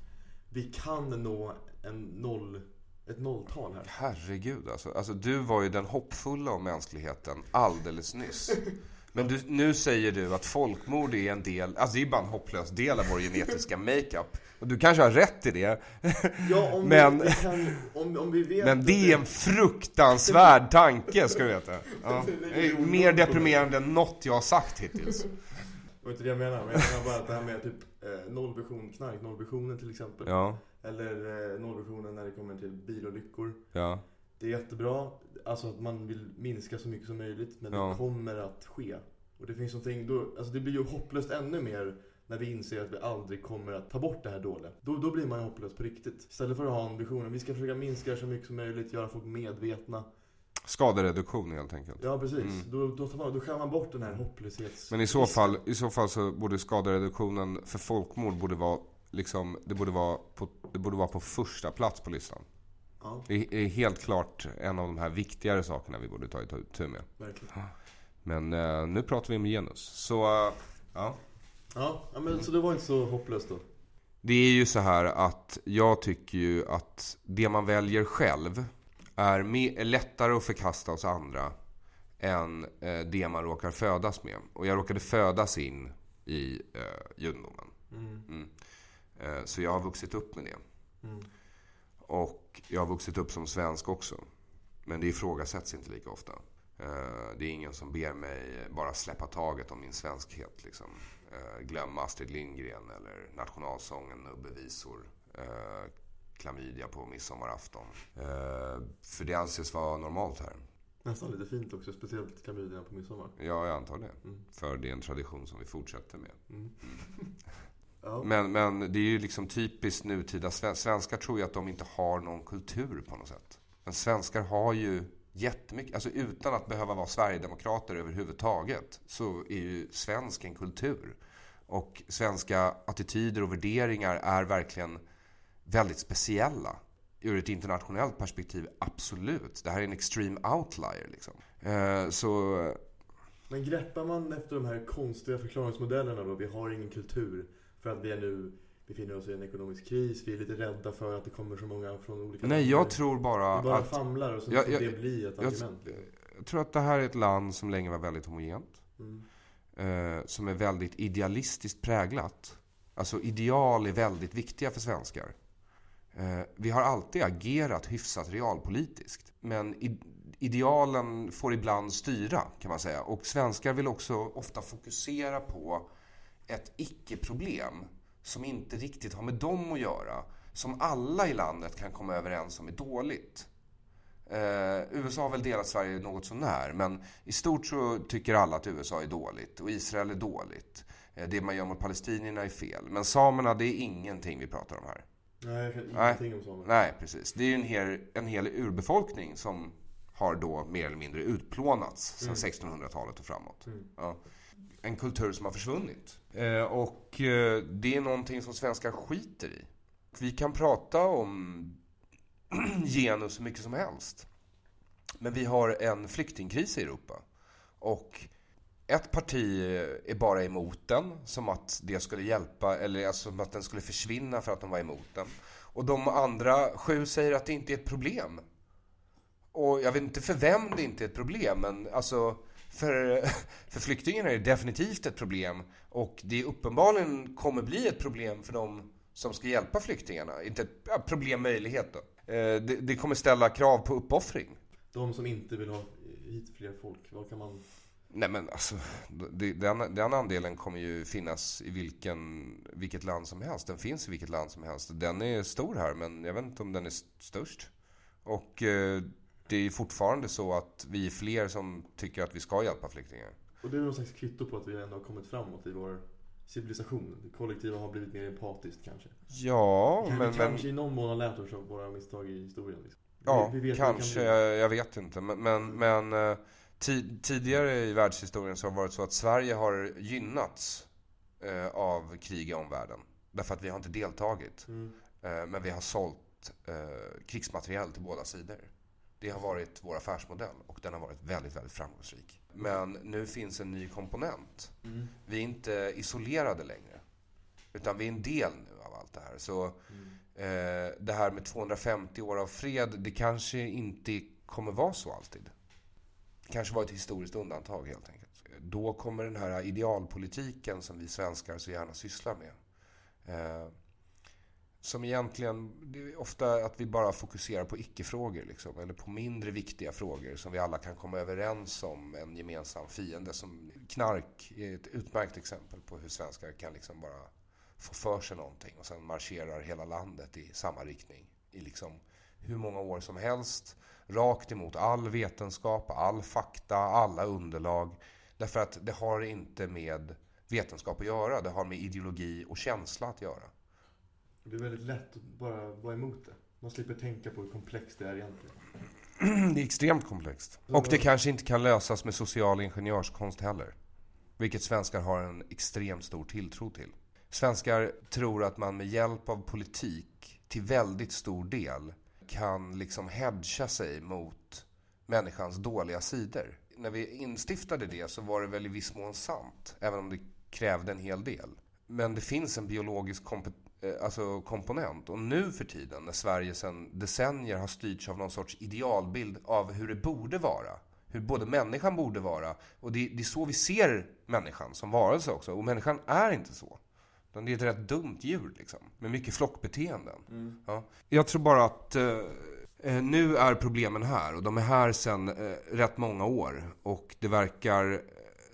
vi kan nå en noll, ett nolltal här. Herregud alltså. alltså. Du var ju den hoppfulla om mänskligheten alldeles nyss. Men du, nu säger du att folkmord är en del, alltså det är bara en hopplös del av vår genetiska makeup. Och du kanske har rätt i det. Ja, om, Men- vi, kan, om, om vi vet Men det är en fruktansvärd tanke, ska du veta. Ja. Det är mer deprimerande än något jag har sagt hittills. Det var inte det jag menar, men jag menar bara att det här med typ eh, nollvision, knark, nollvisionen till exempel. Ja, Eller eh, nollvisionen när det kommer till bilolyckor. ja. Det är jättebra, alltså att man vill minska så mycket som möjligt, men Ja. det kommer att ske. Och det finns någonting, då, alltså det blir ju hopplöst ännu mer när vi inser att vi aldrig kommer att ta bort det här dåliga. Då, då blir man ju hopplös på riktigt. Istället för att ha en vision, vi ska försöka minska så mycket som möjligt, göra folk medvetna. Skadereduktion helt enkelt. Ja, precis. Då, då, tar man, då skär man bort den här hopplöshets... Men i så fall, i så, fall så borde skadereduktionen för folkmord borde vara, liksom, det, borde vara på, det borde vara på första plats på listan. Ja, Det är helt klart en av de här viktigare sakerna vi borde ta itu med. verkligen. Men eh, nu pratar vi om genus. Så, eh, ja. Ja, men så det var inte så hopplöst då? Det är ju så här att jag tycker ju att det man väljer själv är, mer, är lättare att förkasta hos andra än eh, det man råkar födas med. Och jag råkade födas in i eh, judendomen. Mm. Eh, så jag har vuxit upp med det. Mm. Och jag har vuxit upp som svensk också. Men det ifrågasätts inte lika ofta. Eh, Det är ingen som ber mig bara släppa taget om min svenskhet. Liksom. Eh, Glömma Astrid Lindgren eller nationalsången Nubbevisor. Eh, Klamydia på midsommarafton. För det anses vara normalt här. Nästan lite fint också, speciellt klamydia på midsommar. Ja, jag antar det. Mm. För det är en tradition som vi fortsätter med. Mm. ja. Men, men det är ju liksom typiskt nutida sven- svenskar tror ju att de inte har någon kultur på något sätt. Men svenskar har ju jättemycket, alltså utan att behöva vara sverigedemokrater överhuvudtaget, så är ju svensk en kultur. Och svenska attityder och värderingar är verkligen väldigt speciella. Ur ett internationellt perspektiv, absolut. Det här är en extreme outlier liksom. Eh, så Men greppar man efter de här konstiga förklaringsmodellerna då? Vi har ingen kultur för att vi är nu befinner oss i en ekonomisk kris. Vi är lite rädda för att det kommer så många från olika nej, länder. jag tror bara, Vi bara att... famlar och så Jag- jag- det bli ett jag- argument. Jag tror att det här är ett land som länge var väldigt homogent. Mm. Eh, som är väldigt idealistiskt präglat. Alltså ideal är väldigt viktiga för svenskar. Eh, vi har alltid agerat hyfsat realpolitiskt. Men i, idealen får ibland styra kan man säga. Och svenskar vill också ofta fokusera på ett icke-problem som inte riktigt har med dem att göra. Som alla i landet kan komma överens om är dåligt. Eh, USA har väl delat Sverige något sånär, men i stort så tycker alla att USA är dåligt och Israel är dåligt. Eh, det man gör mot palestinierna är fel. Men samerna, det är ingenting vi pratar om här. Nej, ingenting om samer. Nej, precis. Det är ju en hel, en hel urbefolkning som har då mer eller mindre utplånats sedan 1600-talet och framåt. Mm. Ja. En kultur som har försvunnit. Eh, och eh, det är någonting som svenskar skiter i. Vi kan prata om genus så mycket som helst. Men vi har en flyktingkris i Europa. Och ett parti eh, är bara emot den, som att det skulle hjälpa, eller alltså som att den skulle försvinna för att de var emot den. Och de andra sju säger att det inte är ett problem. Och jag vet inte för vem det inte är ett problem, men alltså för, för flyktingarna är det definitivt ett problem. Och det uppenbarligen kommer bli ett problem för de som ska hjälpa flyktingarna. Inte ett ja, problem, möjlighet då. Eh, Det, det kommer ställa krav på uppoffring. De som inte vill ha hit fler folk, vad kan man... Nej men alltså, det- den, den andelen kommer ju finnas i vilken, vilket land som helst. Den finns i vilket land som helst. Den är stor här, men jag vet inte om den är st- störst. Och eh, det är fortfarande så att vi är fler som tycker att vi ska hjälpa flyktingar. Och det är någon slags kvitto på att vi ändå har kommit framåot i vår civilisation. Det kollektiva har blivit mer empatiskt kanske. Ja, Kan men, vi men kanske i någon mån har lärt oss av våra misstag i historien. Liksom. ja, Vi- vi kan kanske. bli. Jag, vet inte. Men, men, men eh, ti- tidigare i världshistorien så har det varit så att Sverige har gynnats eh, av krig i omvärlden. Därför att vi har inte deltagit. Mm. Eh, Men vi har sålt eh, krigsmateriel till båda sidor. Det har varit vår affärsmodell och den har varit väldigt, väldigt framgångsrik. Men nu finns en ny komponent. Mm. Vi är inte isolerade längre. Utan vi är en del nu av allt det här. Så eh, det här med 250 år av fred, det kanske inte kommer vara så alltid. Det kanske var ett historiskt undantag helt enkelt. Då kommer den här idealpolitiken som vi svenskar så gärna sysslar med. Eh, som egentligen, det är ofta att vi bara fokuserar på icke-frågor liksom, eller på mindre viktiga frågor som vi alla kan komma överens om en gemensam fiende. Som knark är ett utmärkt exempel på hur svenskar kan liksom bara få för sig någonting och sen marscherar hela landet i samma riktning i liksom hur många år som helst. Rakt emot all vetenskap, all fakta, alla underlag. Därför att det har inte med vetenskap att göra, det har med ideologi och känsla att göra. Det är väldigt lätt att bara vara emot det. Man slipper tänka på hur komplext det är egentligen. det är extremt komplext. Och det kanske inte kan lösas med social ingenjörskonst heller. Vilket svenskar har en extremt stor tilltro till. Svenskar tror att man med hjälp av politik till väldigt stor del kan liksom hedga sig mot människans dåliga sidor. När vi instiftade det så var det väl i viss mån sant, även om det krävde en hel del. Men det finns en biologisk eh, alltså komponent. Och nu för tiden, när Sverige sedan decennier har styrts av någon sorts idealbild av hur det borde vara, hur både människan borde vara, och det, det är så vi ser människan som varelse också. Och människan är inte så. Det är ett rätt dumt djur liksom, med mycket flockbeteenden. Mm. Ja. Jag tror bara att eh, eh, nu är problemen här och de är här sedan eh, rätt många år. Och det verkar eh,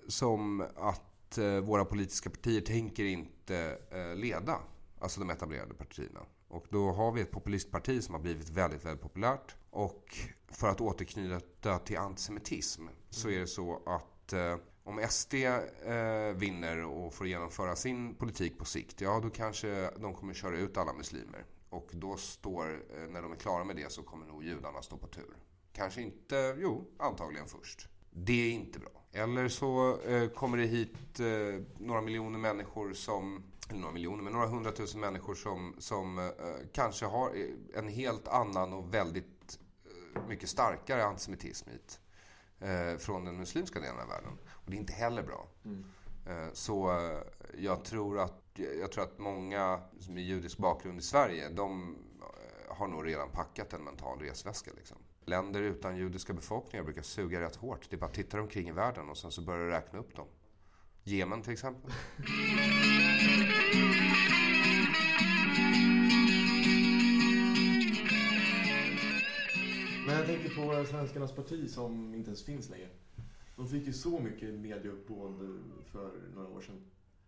som att eh, våra politiska partier tänker inte eh, leda, alltså de etablerade partierna. Och då har vi ett populistparti som har blivit väldigt, väldigt populärt. Och för att återknyta till antisemitism så är det så att eh, om SD eh, vinner och får genomföra sin politik på sikt, ja då kanske de kommer köra ut alla muslimer. Och då står, eh, när de är klara med det, så kommer nog judarna stå på tur. Kanske inte, jo, antagligen först. Det är inte bra. Eller så eh, kommer det hit eh, några miljoner människor som, eller några miljoner, men några hundratusen människor som, som eh, kanske har en helt annan och väldigt eh, mycket starkare antisemitism hit. från den muslimska delen av världen. Och det är inte heller bra. Mm. Eh, så eh, jag tror, att, jag tror att många som är judisk bakgrund i Sverige, de eh, har nog redan packat en mental resväska. Liksom. Länder utan judiska befolkningar brukar suga rätt hårt. Det är bara att titta omkring i världen och sen så börjar du räkna upp dem. Jemen till exempel. Men jag tänker på Svenskarnas parti som inte ens finns längre. De fick ju så mycket medieuppbående för några år sedan.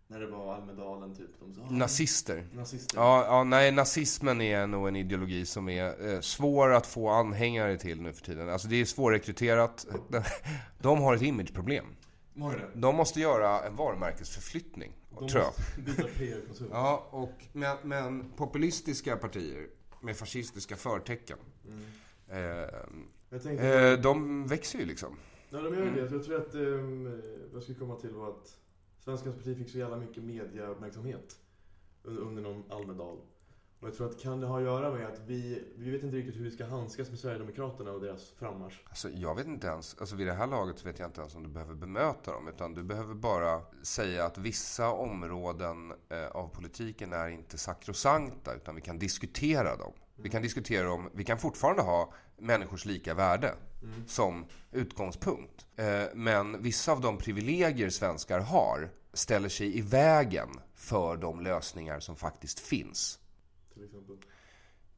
När det var Almedalen typ. De sa, Nazister. Nazister. Ja, ja, nej, nazismen är nog en ideologi som är eh, svår att få anhängare till nu för tiden. Alltså det är svårrekryterat. De har ett imageproblem. De måste göra en varumärkesförflyttning, de tror jag. byta PR-konsult. Ja, och, men, men, populistiska partier med fascistiska förtecken. Mm. Eh, eh, de växer ju liksom. Ja, de gör ju det. Jag tror att, vad jag skulle komma till var att Svenskans parti fick så jävla mycket mediauppmärksamhet under, under någon Almedal. Och jag tror att kan det ha att göra med att vi, vi vet inte riktigt hur vi ska handskas med Sverigedemokraterna och deras frammarsch. Alltså jag vet inte ens, alltså vid det här laget så vet jag inte ens om du behöver bemöta dem. Utan du behöver bara säga att vissa områden eh, av politiken är inte sakrosankta utan vi kan diskutera dem. Vi kan diskutera dem, vi kan fortfarande ha människors lika värde mm. som utgångspunkt. Eh, men vissa av de privilegier svenskar har ställer sig i vägen för de lösningar som faktiskt finns. Till exempel?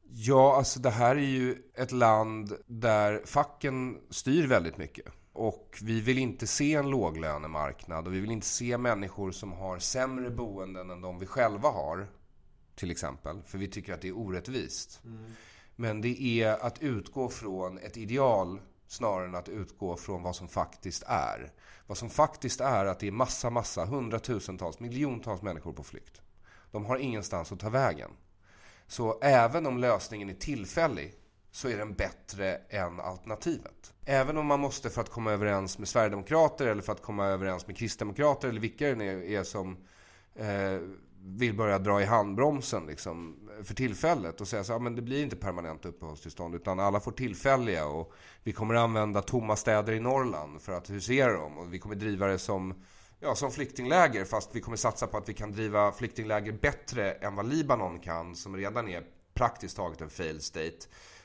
Ja, alltså det här är ju ett land där facken styr väldigt mycket. Och vi vill inte se en låglönemarknad och vi vill inte se människor som har sämre boenden än de vi själva har. Till exempel. För vi tycker att det är orättvist. Mm. Men det är att utgå från ett ideal snarare än att utgå från vad som faktiskt är. Vad som faktiskt är att det är massa, massa, hundratusentals, miljontals människor på flykt. De har ingenstans att ta vägen. Så även om lösningen är tillfällig så är den bättre än alternativet. Även om man måste för att komma överens med Sverigedemokrater eller för att komma överens med Kristdemokrater eller vilka det är som eh, vill börja dra i handbromsen liksom, för tillfället och säga så ja, men det blir inte permanent uppehållstillstånd utan alla får tillfälliga och vi kommer använda tomma städer i Norrland för att husera dem och vi kommer driva det som, ja, som flyktingläger fast vi kommer satsa på att vi kan driva flyktingläger bättre än vad Libanon kan som redan är praktiskt taget en failed state.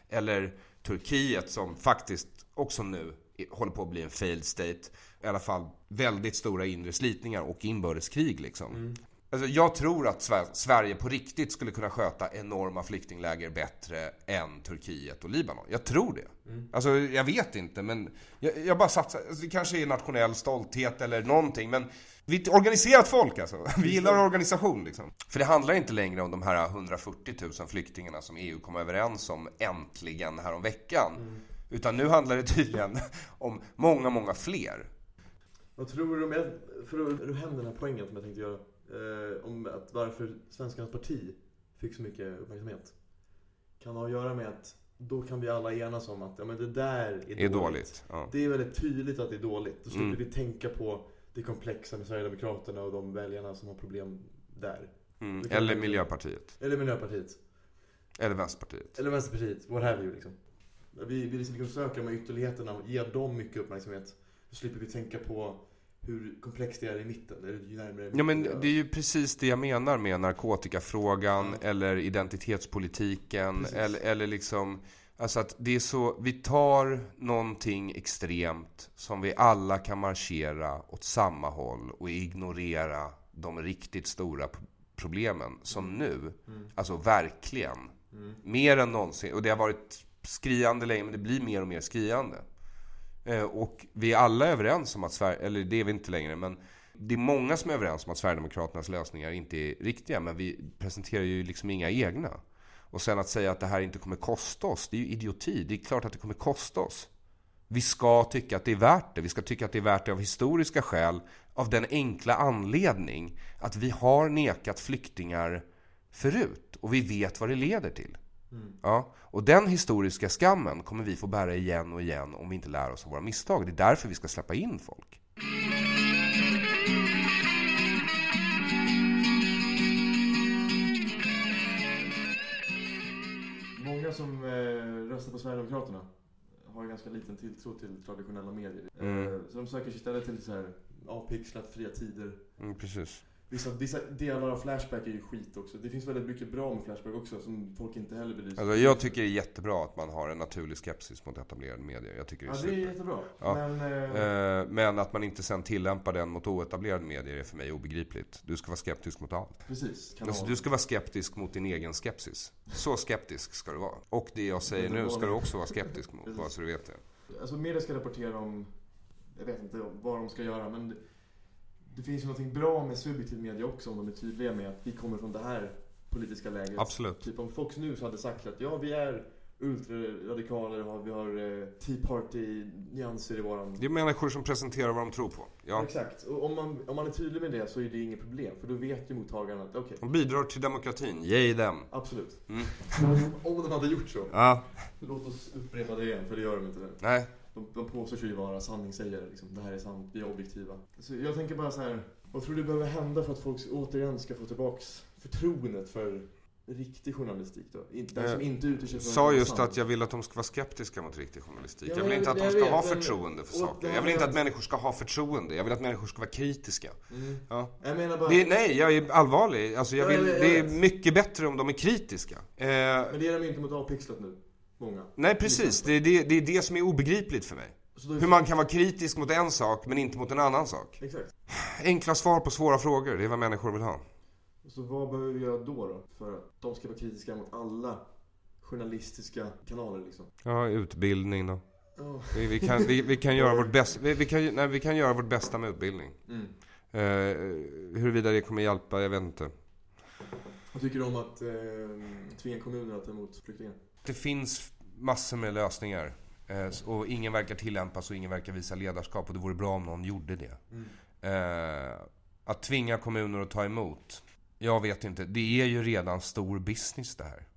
Eller Turkiet som faktiskt också nu håller på att bli en failed state. I alla fall väldigt stora inre slitningar och inbördeskrig liksom. Mm. Alltså, jag tror att Sverige på riktigt skulle kunna sköta enorma flyktingläger bättre än Turkiet och Libanon. Jag tror det. Mm. Alltså, jag vet inte, men jag, jag bara satsar. Alltså, det kanske är nationell stolthet eller någonting, men vi är ett organiserat folk alltså. Vi gillar organisation liksom. För det handlar inte längre om de här 140 000 flyktingarna som EU kom överens om äntligen häromveckan. Mm. Utan nu handlar det tydligen om många, många fler. Vad tror du om, för att ro hem den här poängen som jag tänkte göra eh, om att varför Svenskarnas parti fick så mycket uppmärksamhet. Kan ha att göra med att då kan vi alla enas om att ja, men det där är, Är dåligt. dåligt. Ja. Det är väldigt tydligt att det är dåligt. Då slipper Mm. vi tänka på det komplexa med Sverigedemokraterna och de väljarna som har problem där. Mm. Eller vi- Miljöpartiet. Eller Miljöpartiet. Eller Vänsterpartiet. Eller Vänsterpartiet. What have you liksom. Vi, vi liksom söka de här ytterligheterna och ge dem mycket uppmärksamhet. Då slipper vi tänka på hur komplext det är i mitten. Eller ju närmare Ja mitten men vi är. det är ju precis det jag menar med narkotikafrågan Ja. eller identitetspolitiken Precis. eller, eller liksom Alltså att det är så, vi tar någonting extremt som vi alla kan marschera åt samma håll och ignorera de riktigt stora problemen som nu. Mm. Alltså verkligen. Mm. Mer än någonsin. Och det har varit skriande länge, men det blir mer och mer skriande. Eh, och vi är alla överens om att Sverige, eller det är vi inte längre, men det är många som är överens om att Sverigedemokraternas lösningar inte är riktiga, men vi presenterar ju liksom inga egna. Och sen att säga att det här inte kommer kosta oss, det är ju idioti. Det är klart att det kommer kosta oss. Vi ska tycka att det är värt det. Vi ska tycka att det är värt det av historiska skäl. Av den enkla anledning att vi har nekat flyktingar förut. Och vi vet vad det leder till. Mm. Ja, och den historiska skammen kommer vi få bära igen och igen om vi inte lär oss av våra misstag. Det är därför vi ska släppa in folk. Många som eh, röstar på Sverigedemokraterna har ganska liten tilltro till traditionella medier. Mm. Eh, så de söker sig istället till så här avpixlat, fria tider. Mm, precis. Vissa, vissa delar av Flashback är ju skit också. Det finns väldigt mycket bra med Flashback också som folk inte heller belyser. Alltså, jag tycker det är jättebra att man har en naturlig skepsis mot etablerade medier. Jag tycker det är Ja, det är super. jättebra. Ja. Men... Eh, Eh, Men att man inte sen tillämpar den mot oetablerade medier är för mig obegripligt. Du ska vara skeptisk mot allt. precis. Alltså, du ska vara skeptisk mot din egen skepsis. Så skeptisk ska du vara. Och det jag säger nu ska du också vara skeptisk mot, bara så du vet det. Alltså media ska rapportera om, jag vet inte vad de ska göra men det, finns ju någonting bra med subjektiv media också om de är tydliga med att vi kommer från det här politiska lägret. Absolut. Typ om Fox News hade sagt att ja vi är ultraradikaler och vi har eh, Tea Party-nyanser i våran... Det är människor som presenterar vad de tror på. Ja. Exakt. Och om man, om man är tydlig med det så är det inget problem. För då vet ju mottagaren att okej, De bidrar till demokratin. Yay dem. absolut. Mm. om de hade gjort så. Ja, Låt oss upprepa det igen, för det gör de inte nu. nej. De, de påstår sig ju vara sanningssägare, liksom. det här är sant, vi är objektiva. Så jag tänker bara så här. vad tror du behöver hända för att folk återigen ska få tillbaks förtroendet för riktig journalistik då? Den som Eh, inte utger sig för sa just att jag vill att de ska vara skeptiska mot riktig journalistik. Ja, jag vill inte att de ska vet, ha förtroende för saker. Jag vill inte att människor ska ha förtroende. Jag vill att människor ska vara kritiska. Mm. Ja. Jag menar bara, Det är, nej, jag är allvarlig. Alltså jag Ja, vill, det är mycket bättre om de är kritiska. Eh, men det är de inte mot avpixlat nu. Många. nej, precis. Det är det, det är det som är obegripligt för mig. Hur man kan vara kritisk mot en sak, men inte mot en annan sak. Exakt. Enkla svar på svåra frågor, det är vad människor vill ha. Så vad behöver vi göra då, då? För att de ska vara kritiska mot alla journalistiska kanaler liksom. Ja, utbildning då. Oh. Vi, vi, kan, vi, vi, kan göra vårt bästa, vi, vi, kan, nej, vi kan göra vårt bästa med utbildning. Mm. Eh, huruvida det kommer hjälpa, jag vet inte. Vad tycker du om att eh, tvinga kommunerna att ta emot flyktingar? Det finns massor med lösningar. Eh, och ingen verkar tillämpas och ingen verkar visa ledarskap. Och det vore bra om någon gjorde det. Eh, att tvinga kommuner att ta emot. Jag vet inte. Det är ju redan stor business det här.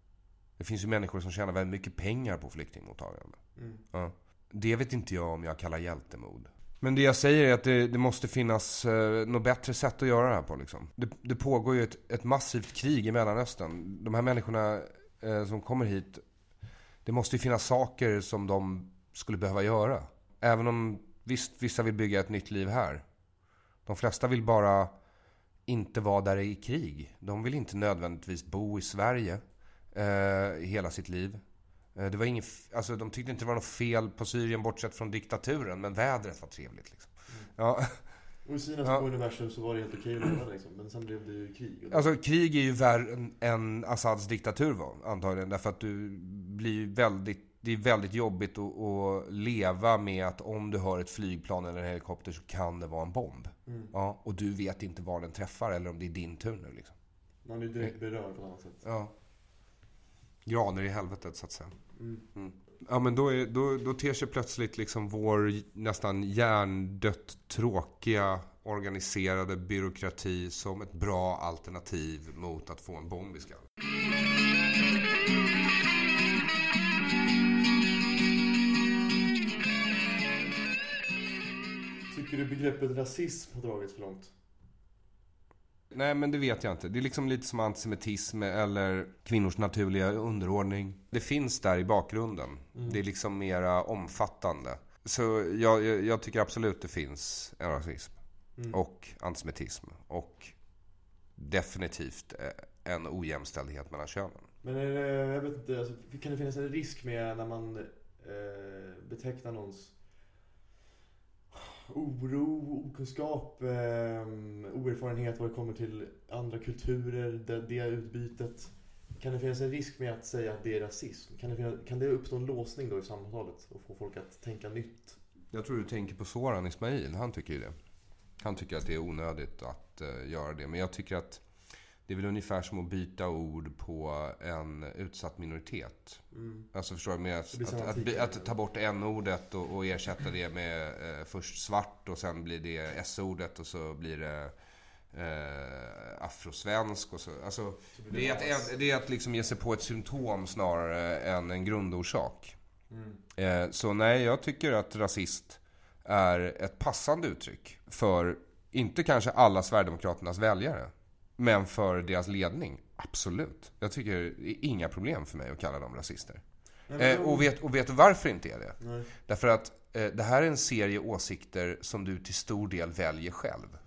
Det finns ju människor som tjänar väldigt mycket pengar på flyktingmottagande. Mm. Ja. Det vet inte jag om jag kallar hjältemod. Men det jag säger är att det, det måste finnas eh, något bättre sätt att göra det här på. Liksom. Det, det pågår ju ett, ett massivt krig i Mellanöstern. De här människorna eh, som kommer hit. Det måste ju finnas saker som de skulle behöva göra. Även om visst, vissa vill bygga ett nytt liv här. De flesta vill bara inte vara där i krig. De vill inte nödvändigtvis bo i Sverige eh, hela sitt liv. Eh, Det var inget, f- alltså, de tyckte inte det var något fel på Syrien bortsett från diktaturen, men vädret var trevligt. Liksom. Ja, Och i sina Ja. universum så var det helt okej att leva liksom. Men sen blev det ju krig. Alltså, krig är ju värre än, än Assads diktatur var, antagligen. Därför att du blir väldigt, det är väldigt jobbigt att, att leva med att om du hör ett flygplan eller en helikopter så kan det vara en bomb. Mm. Ja, och du vet inte var den träffar eller om det är din tur nu. Liksom. Man är direkt berörd på annat sätt. Ja. Graner i helvetet, så att säga. Mm ja, men då, är, då, då ter sig plötsligt liksom vår nästan hjärndött tråkiga organiserade byråkrati som ett bra alternativ mot att få en bomb i skallen. Tycker du begreppet rasism har dragits för långt? Nej, men det vet jag inte. Det är liksom lite som antisemitism eller kvinnors naturliga underordning. Det finns där i bakgrunden. Mm. Det är liksom mera omfattande. Så jag, jag, jag tycker absolut det finns en rasism. Mm. Och antisemitism. Och definitivt eh, en ojämställdhet mellan könen. Men det, jag vet inte, alltså, kan det finnas en risk med när man eh, betecknar någons oro, okunskap, eh, oerfarenhet vad det kommer till andra kulturer, det, det utbytet. Kan det finnas en risk med att säga att det är rasism? Kan det, finnas, kan det uppstå en låsning då i samtalet och få folk att tänka nytt? Jag tror du tänker på Soran Ismail. Han tycker ju det. Han tycker att det är onödigt att uh, göra det. Men jag tycker att det är väl ungefär som att byta ord på en utsatt minoritet. Mm. Alltså förstår du? Med att, Det att, samma att, att, ta bort n-ordet och, och ersätta det med eh, först svart och sen blir det s-ordet och så blir det eh, afrosvensk och så. Alltså, Så blir det är att, det är att liksom ge sig på ett symptom snarare än en grundorsak. Mm. Eh, så nej, jag tycker att rasist är ett passande uttryck för, inte kanske alla Sverigedemokraternas väljare, men för deras ledning. Absolut. Jag tycker det är inga problem för mig att kalla dem rasister. Nej, Eh, och, vet, och vet du varför inte är det? Nej. Därför att eh, det här är en serie åsikter som du till stor del väljer själv.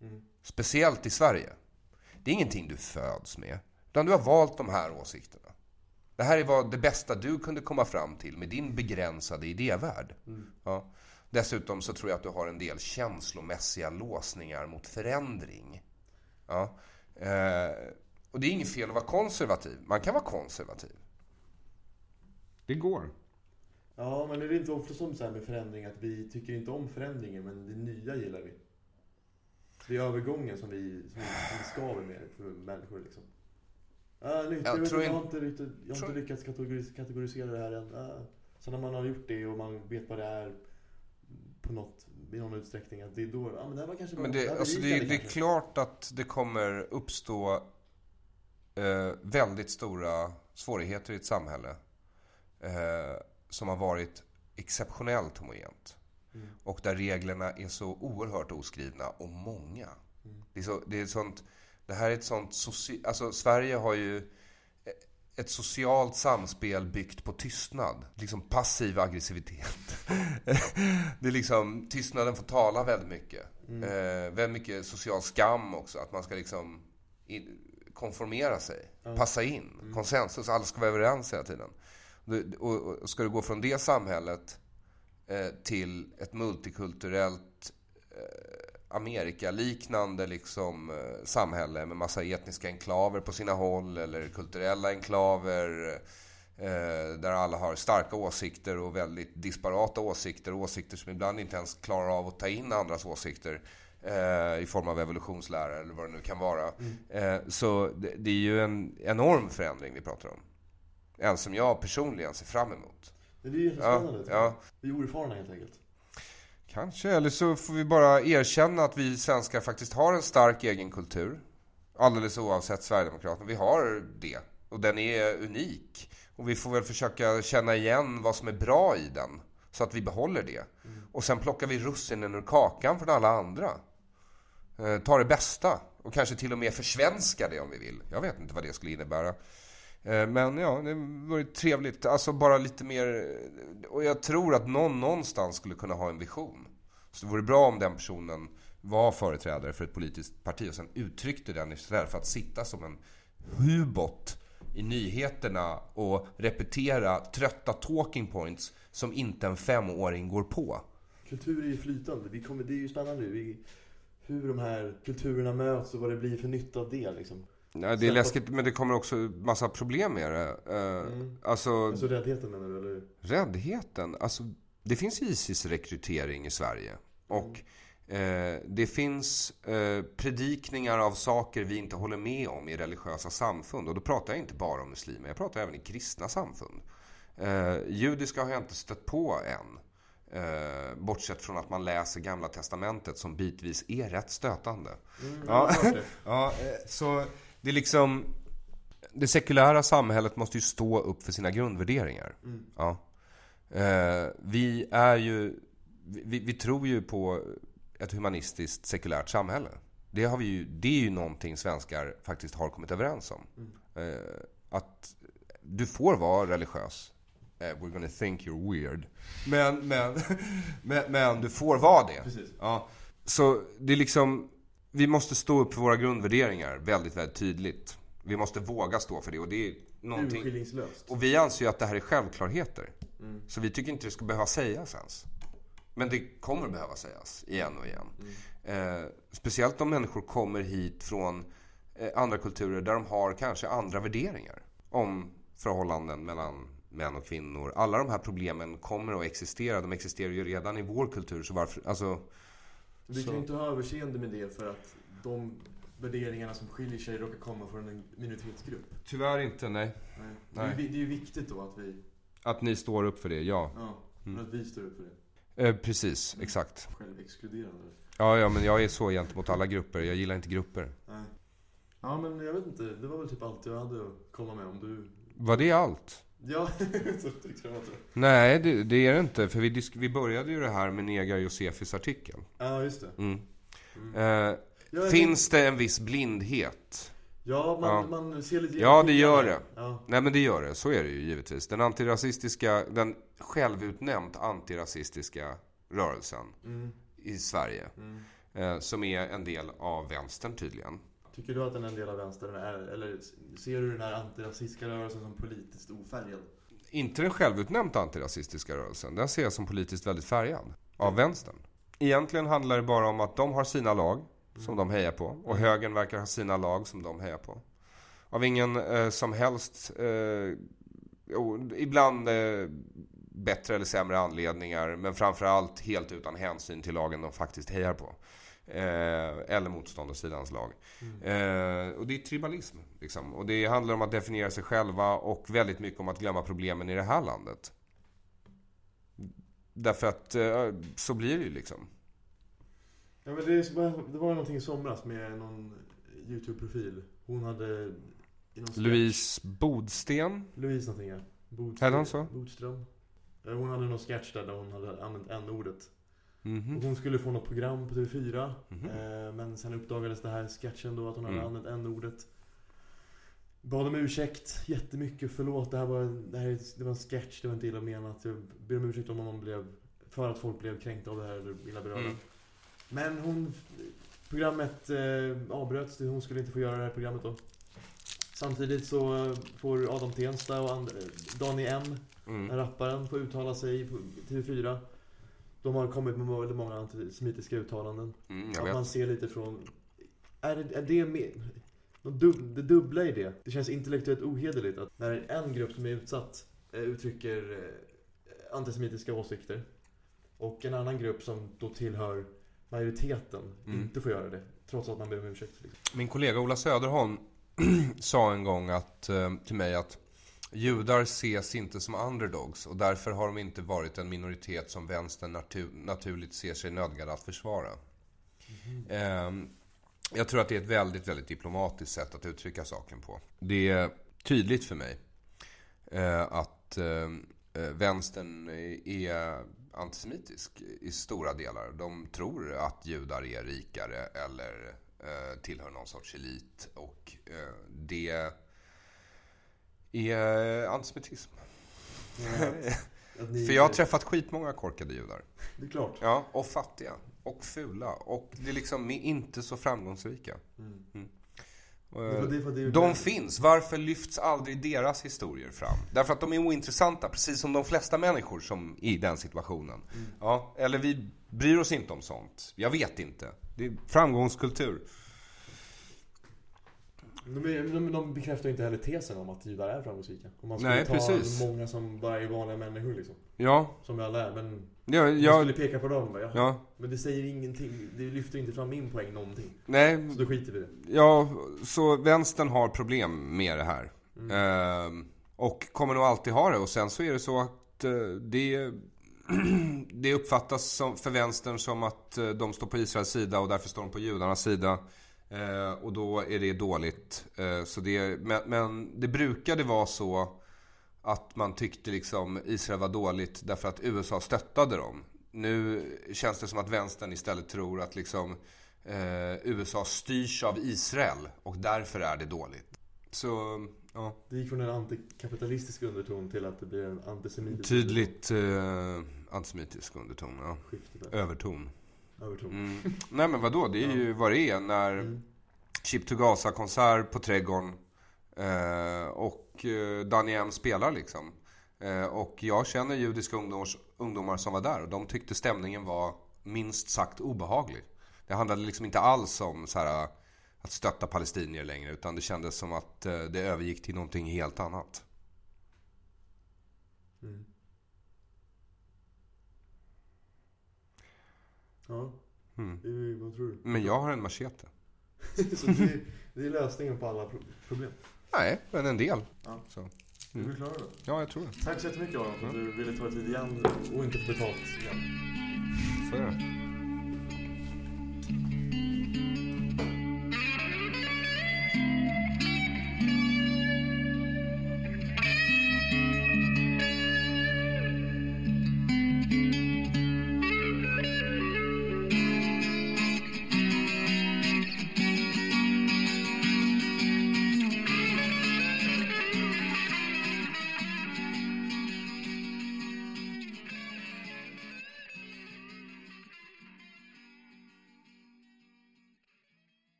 Mm. Speciellt i Sverige. Det är ingenting du föds med. Utan du har valt de här åsikterna. Det här är vad det bästa du kunde komma fram till med din begränsade idévärld. Mm. Ja. Dessutom så tror jag att du har en del känslomässiga låsningar mot förändring. Ja. Eh, och det är inget fel att vara konservativ. Man kan vara konservativ. Det går. Ja, men är det inte ofta som så här med förändring att vi tycker inte om förändringen men det nya gillar vi? Det är övergången som vi, som, som skaver med för människor liksom. Ah, nytt, Jag jag, vet, tror inte, jag har inte, riktigt, jag har inte lyckats kategoris- kategorisera det här än. Ah. Sen när man har gjort det och man vet vad det är på något, i någon utsträckning, att det är då, ja men det här var kanske bra. Men det, var alltså det, det är klart att det kommer uppstå eh, väldigt stora svårigheter i ett samhälle eh, som har varit exceptionellt homogent. Mm. Och där reglerna är så oerhört oskrivna och många. Mm. Det, är så, det, är sånt, det här är ett sånt... Soci, alltså Sverige har ju ett socialt samspel byggt på tystnad. Liksom passiv aggressivitet. det är liksom, tystnaden får tala väldigt mycket. Mm. Eh, väldigt mycket social skam också. Att man ska liksom in, konformera sig. Ja. Passa in. Konsensus. Alla ska vara överens hela tiden. Du- Och, och ska du gå från det samhället eh, till ett multikulturellt eh, Amerikaliknande liksom, eh, samhälle med massa etniska enklaver på sina håll eller kulturella enklaver eh, där alla har starka åsikter och väldigt disparata åsikter. Åsikter som ibland inte ens klarar av att ta in andras åsikter eh, i form av evolutionslära eller vad det nu kan vara. Eh, så det, är ju en enorm förändring vi pratar om. En som jag personligen ser fram emot. Men det är ju jättespännande. Ja, ja. Vi är oerfarna helt enkelt. Kanske, eller så får vi bara erkänna att vi svenskar faktiskt har en stark egen kultur. Alldeles oavsett Sverigedemokraterna. Vi har det. Och den är unik. Och vi får väl försöka känna igen vad som är bra i den. Så att vi behåller det. Och sen plockar vi russinen ur kakan från alla andra. Eh, ta det bästa. Och kanske till och med försvenska det om vi vill. Jag vet inte vad det skulle innebära. Eh, men ja, det vore trevligt. Alltså bara lite mer... Och jag tror att någon någonstans skulle kunna ha en vision. Så det vore bra om den personen var företrädare för ett politiskt parti och sen uttryckte den istället för att sitta som en hubot i nyheterna och repetera trötta talking points som inte en femåring går på. Kultur är ju flytande. Vi kommer, det är ju spännande. Vi, hur de här kulturerna möts och vad det blir för nytta av det liksom. Nej, det är läskigt, men det kommer också massa problem med det. Eh, Mm. Alltså, Alltså räddheten menar du eller? räddheten. Alltså, det finns ISIS-rekrytering i Sverige. Och eh, det finns eh, predikningar av saker vi inte håller med om i religiösa samfund. Och då pratar jag inte bara om muslimer, jag pratar även i kristna samfund. Eh, judiska har jag inte stött på än. Eh, bortsett från att man läser Gamla Testamentet som bitvis är rätt stötande. Mm, Ja. Ja, eh, så det är liksom... Det sekulära samhället måste ju stå upp för sina grundvärderingar. Mm. Ja. Eh, vi är ju... vi, vi tror ju på ett humanistiskt sekulärt samhälle. Det, har vi ju, det är ju någonting svenskar faktiskt har kommit överens om. Mm. Eh, att du får vara religiös. Eh, we're gonna think you're weird. Men, men, men, men du får vara det. Precis. Ja. Så det är liksom, vi måste stå upp för våra grundvärderingar väldigt, väldigt tydligt. Vi måste våga stå för det och det är någonting... Och vi anser ju att det här är självklarheter. Mm. Så vi tycker inte det ska behöva sägas ens. Men det kommer behöva sägas igen och igen. Mm. Eh, speciellt om människor kommer hit från eh, andra kulturer där de har kanske andra värderingar. Om förhållanden mellan män och kvinnor. Alla de här problemen kommer att existera. De existerar ju redan i vår kultur. Så varför, alltså, Vi kan ju inte ha överseende med det för att de värderingarna som skiljer sig råkar komma från en minoritetsgrupp. tyvärr inte, nej. Nej. Nej. Det, är, ju- viktigt då att vi, Att ni står upp för det, ja. ja, Mm. att vi står upp för det. Eh, precis, exakt. Självexkluderande. Ja, ja, men jag är så gentemot alla grupper. Jag gillar inte grupper. Nej. Ja men jag vet inte, det var väl typ allt jag hade att komma med om du... Var det allt? Ja, så tyckte. Nej, det, det är det inte. För vi, disk- vi började ju det här med Nega Josefis artikel. Ja just det. Mm. Mm. Eh, Ja, finns det en viss blindhet? Ja, man, Ja. man ser lite Ja, det gör det. Ja. Nej, men det gör det. Så är det ju givetvis. Den antirasistiska, den självutnämnt antirasistiska rörelsen Mm. i Sverige. Mm. Eh, som är en del av vänstern tydligen. Tycker du att den är en del av vänstern? Är, eller ser du den här antirasistiska rörelsen som politiskt ofärgad? Inte den självutnämnt antirasistiska rörelsen. Den ser jag som politiskt väldigt färgad. Av vänstern. Egentligen handlar det bara om att de har sina lag som de hejar på. Och högern verkar ha sina lag som de hejar på. Av ingen eh, som helst, eh, ibland eh, bättre eller sämre anledningar. Men framförallt helt utan hänsyn till lagen de faktiskt hejar på. Eh, eller motståndarsidans lag. Eh, och det är tribalism. Liksom. Och det handlar om att definiera sig själva och väldigt mycket om att glömma problemen i det här landet. Därför att eh, så blir det ju liksom. Ja, men det, det var någonting i somras med någon YouTube-profil. Hon hade... Louise Bodsten. Louise någonting ja. Hette hon så? Bodström. Ja, Hon hade någon sketch där, där hon hade använt n-ordet. Mhm. Och hon skulle få något program på TV4. Mhm. Eh, men sen uppdagades det här sketchen då att hon hade Mm. använt n-ordet. Bad om ursäkt jättemycket. Förlåt, det här var, det här, det var en sketch. Det var inte illa menat. Jag ber om ursäkt om någon blev... För att folk blev kränkta av det här eller illa berörda. Mm. Men hon... Programmet eh, avbröts. Hon skulle inte få göra det här programmet då. Samtidigt så får Adam Tensta och and- Danny M, Mm. rapparen, få uttala sig på TV4. De har kommit med väldigt många antisemitiska uttalanden. Mm, jag man vet. ser lite från... Är det, är det med... dub- Det dubbla i det. Det känns intellektuellt ohederligt att när en grupp som är utsatt eh, uttrycker eh, antisemitiska åsikter och en annan grupp som då tillhör majoriteten Mm. inte får göra det. Trots att man ber om ursäkt. Liksom. Min kollega Ola Söderholm sa en gång att, eh, till mig att judar ses inte som underdogs och därför har de inte varit en minoritet som vänstern natur naturligt ser sig nödgad att försvara. Eh, jag tror att det är ett väldigt, väldigt diplomatiskt sätt att uttrycka saken på. Det är tydligt för mig eh, att eh, eh, vänstern är antisemitisk i stora delar. De tror att judar är rikare eller eh, tillhör någon sorts elit. Och eh, det är antisemitism. Att ni- För jag har träffat skitmånga korkade judar. Det är klart. Ja, och fattiga. Och fula. Och det är liksom inte så framgångsrika. Mm. Är- De finns. Varför lyfts aldrig deras historier fram? Därför att de är ointressanta, precis som de flesta människor som i den situationen. Ja, eller vi bryr oss inte om sånt. Jag vet inte. Det är framgångskultur. De, de, de bekräftar inte heller tesen om att judar är framgångsrika. Om man skulle Nej, ta precis. många som bara är vanliga människor liksom. Ja, Som alla är. Men ja, jag ja, skulle peka på dem. Bara, jaha. ja. Men det säger ingenting. Det lyfter inte fram min poäng någonting. Nej, Så då skiter vi i det. ja, så vänstern har problem med det här. Mm. Ehm, och kommer nog alltid ha det. Och sen så är det så att eh, det, det uppfattas som, för vänstern som att eh, de står på Israels sida och därför står de på judarnas sida. Eh, och då är det dåligt. Eh, så det, men, men det brukade vara så att man tyckte liksom Israel var dåligt därför att USA stöttade dem. nu känns det som att vänstern istället tror att liksom eh, USA styrs av Israel och därför är det dåligt. Så, ja. Det gick från en antikapitalistisk underton till att det blir en antisemitisk Tydligt eh, antisemitisk underton, ja. Överton. Överton. Mm. Nej men vadå, det är ju vad det är när Mm. Chip to Gaza-konsert på Trädgården eh, och eh, Danny M spelar liksom. Eh, och jag känner judiska ungdomars, ungdomar som var där och de tyckte stämningen var minst sagt obehaglig. Det handlade liksom inte alls om så här, att stötta palestinier längre utan det kändes som att eh, det övergick till någonting helt annat. Mm. Ja, Mm. det är, vad tror du? Men jag har en machete. Så det är, det är lösningen på alla pro- problem. Nej, men en del. Ja. Så. Är Mm. du klar då? Ja, jag tror det. Tack så jättemycket Aron för att du ville ta dig tid igen och inte få betalt igen. Så är det.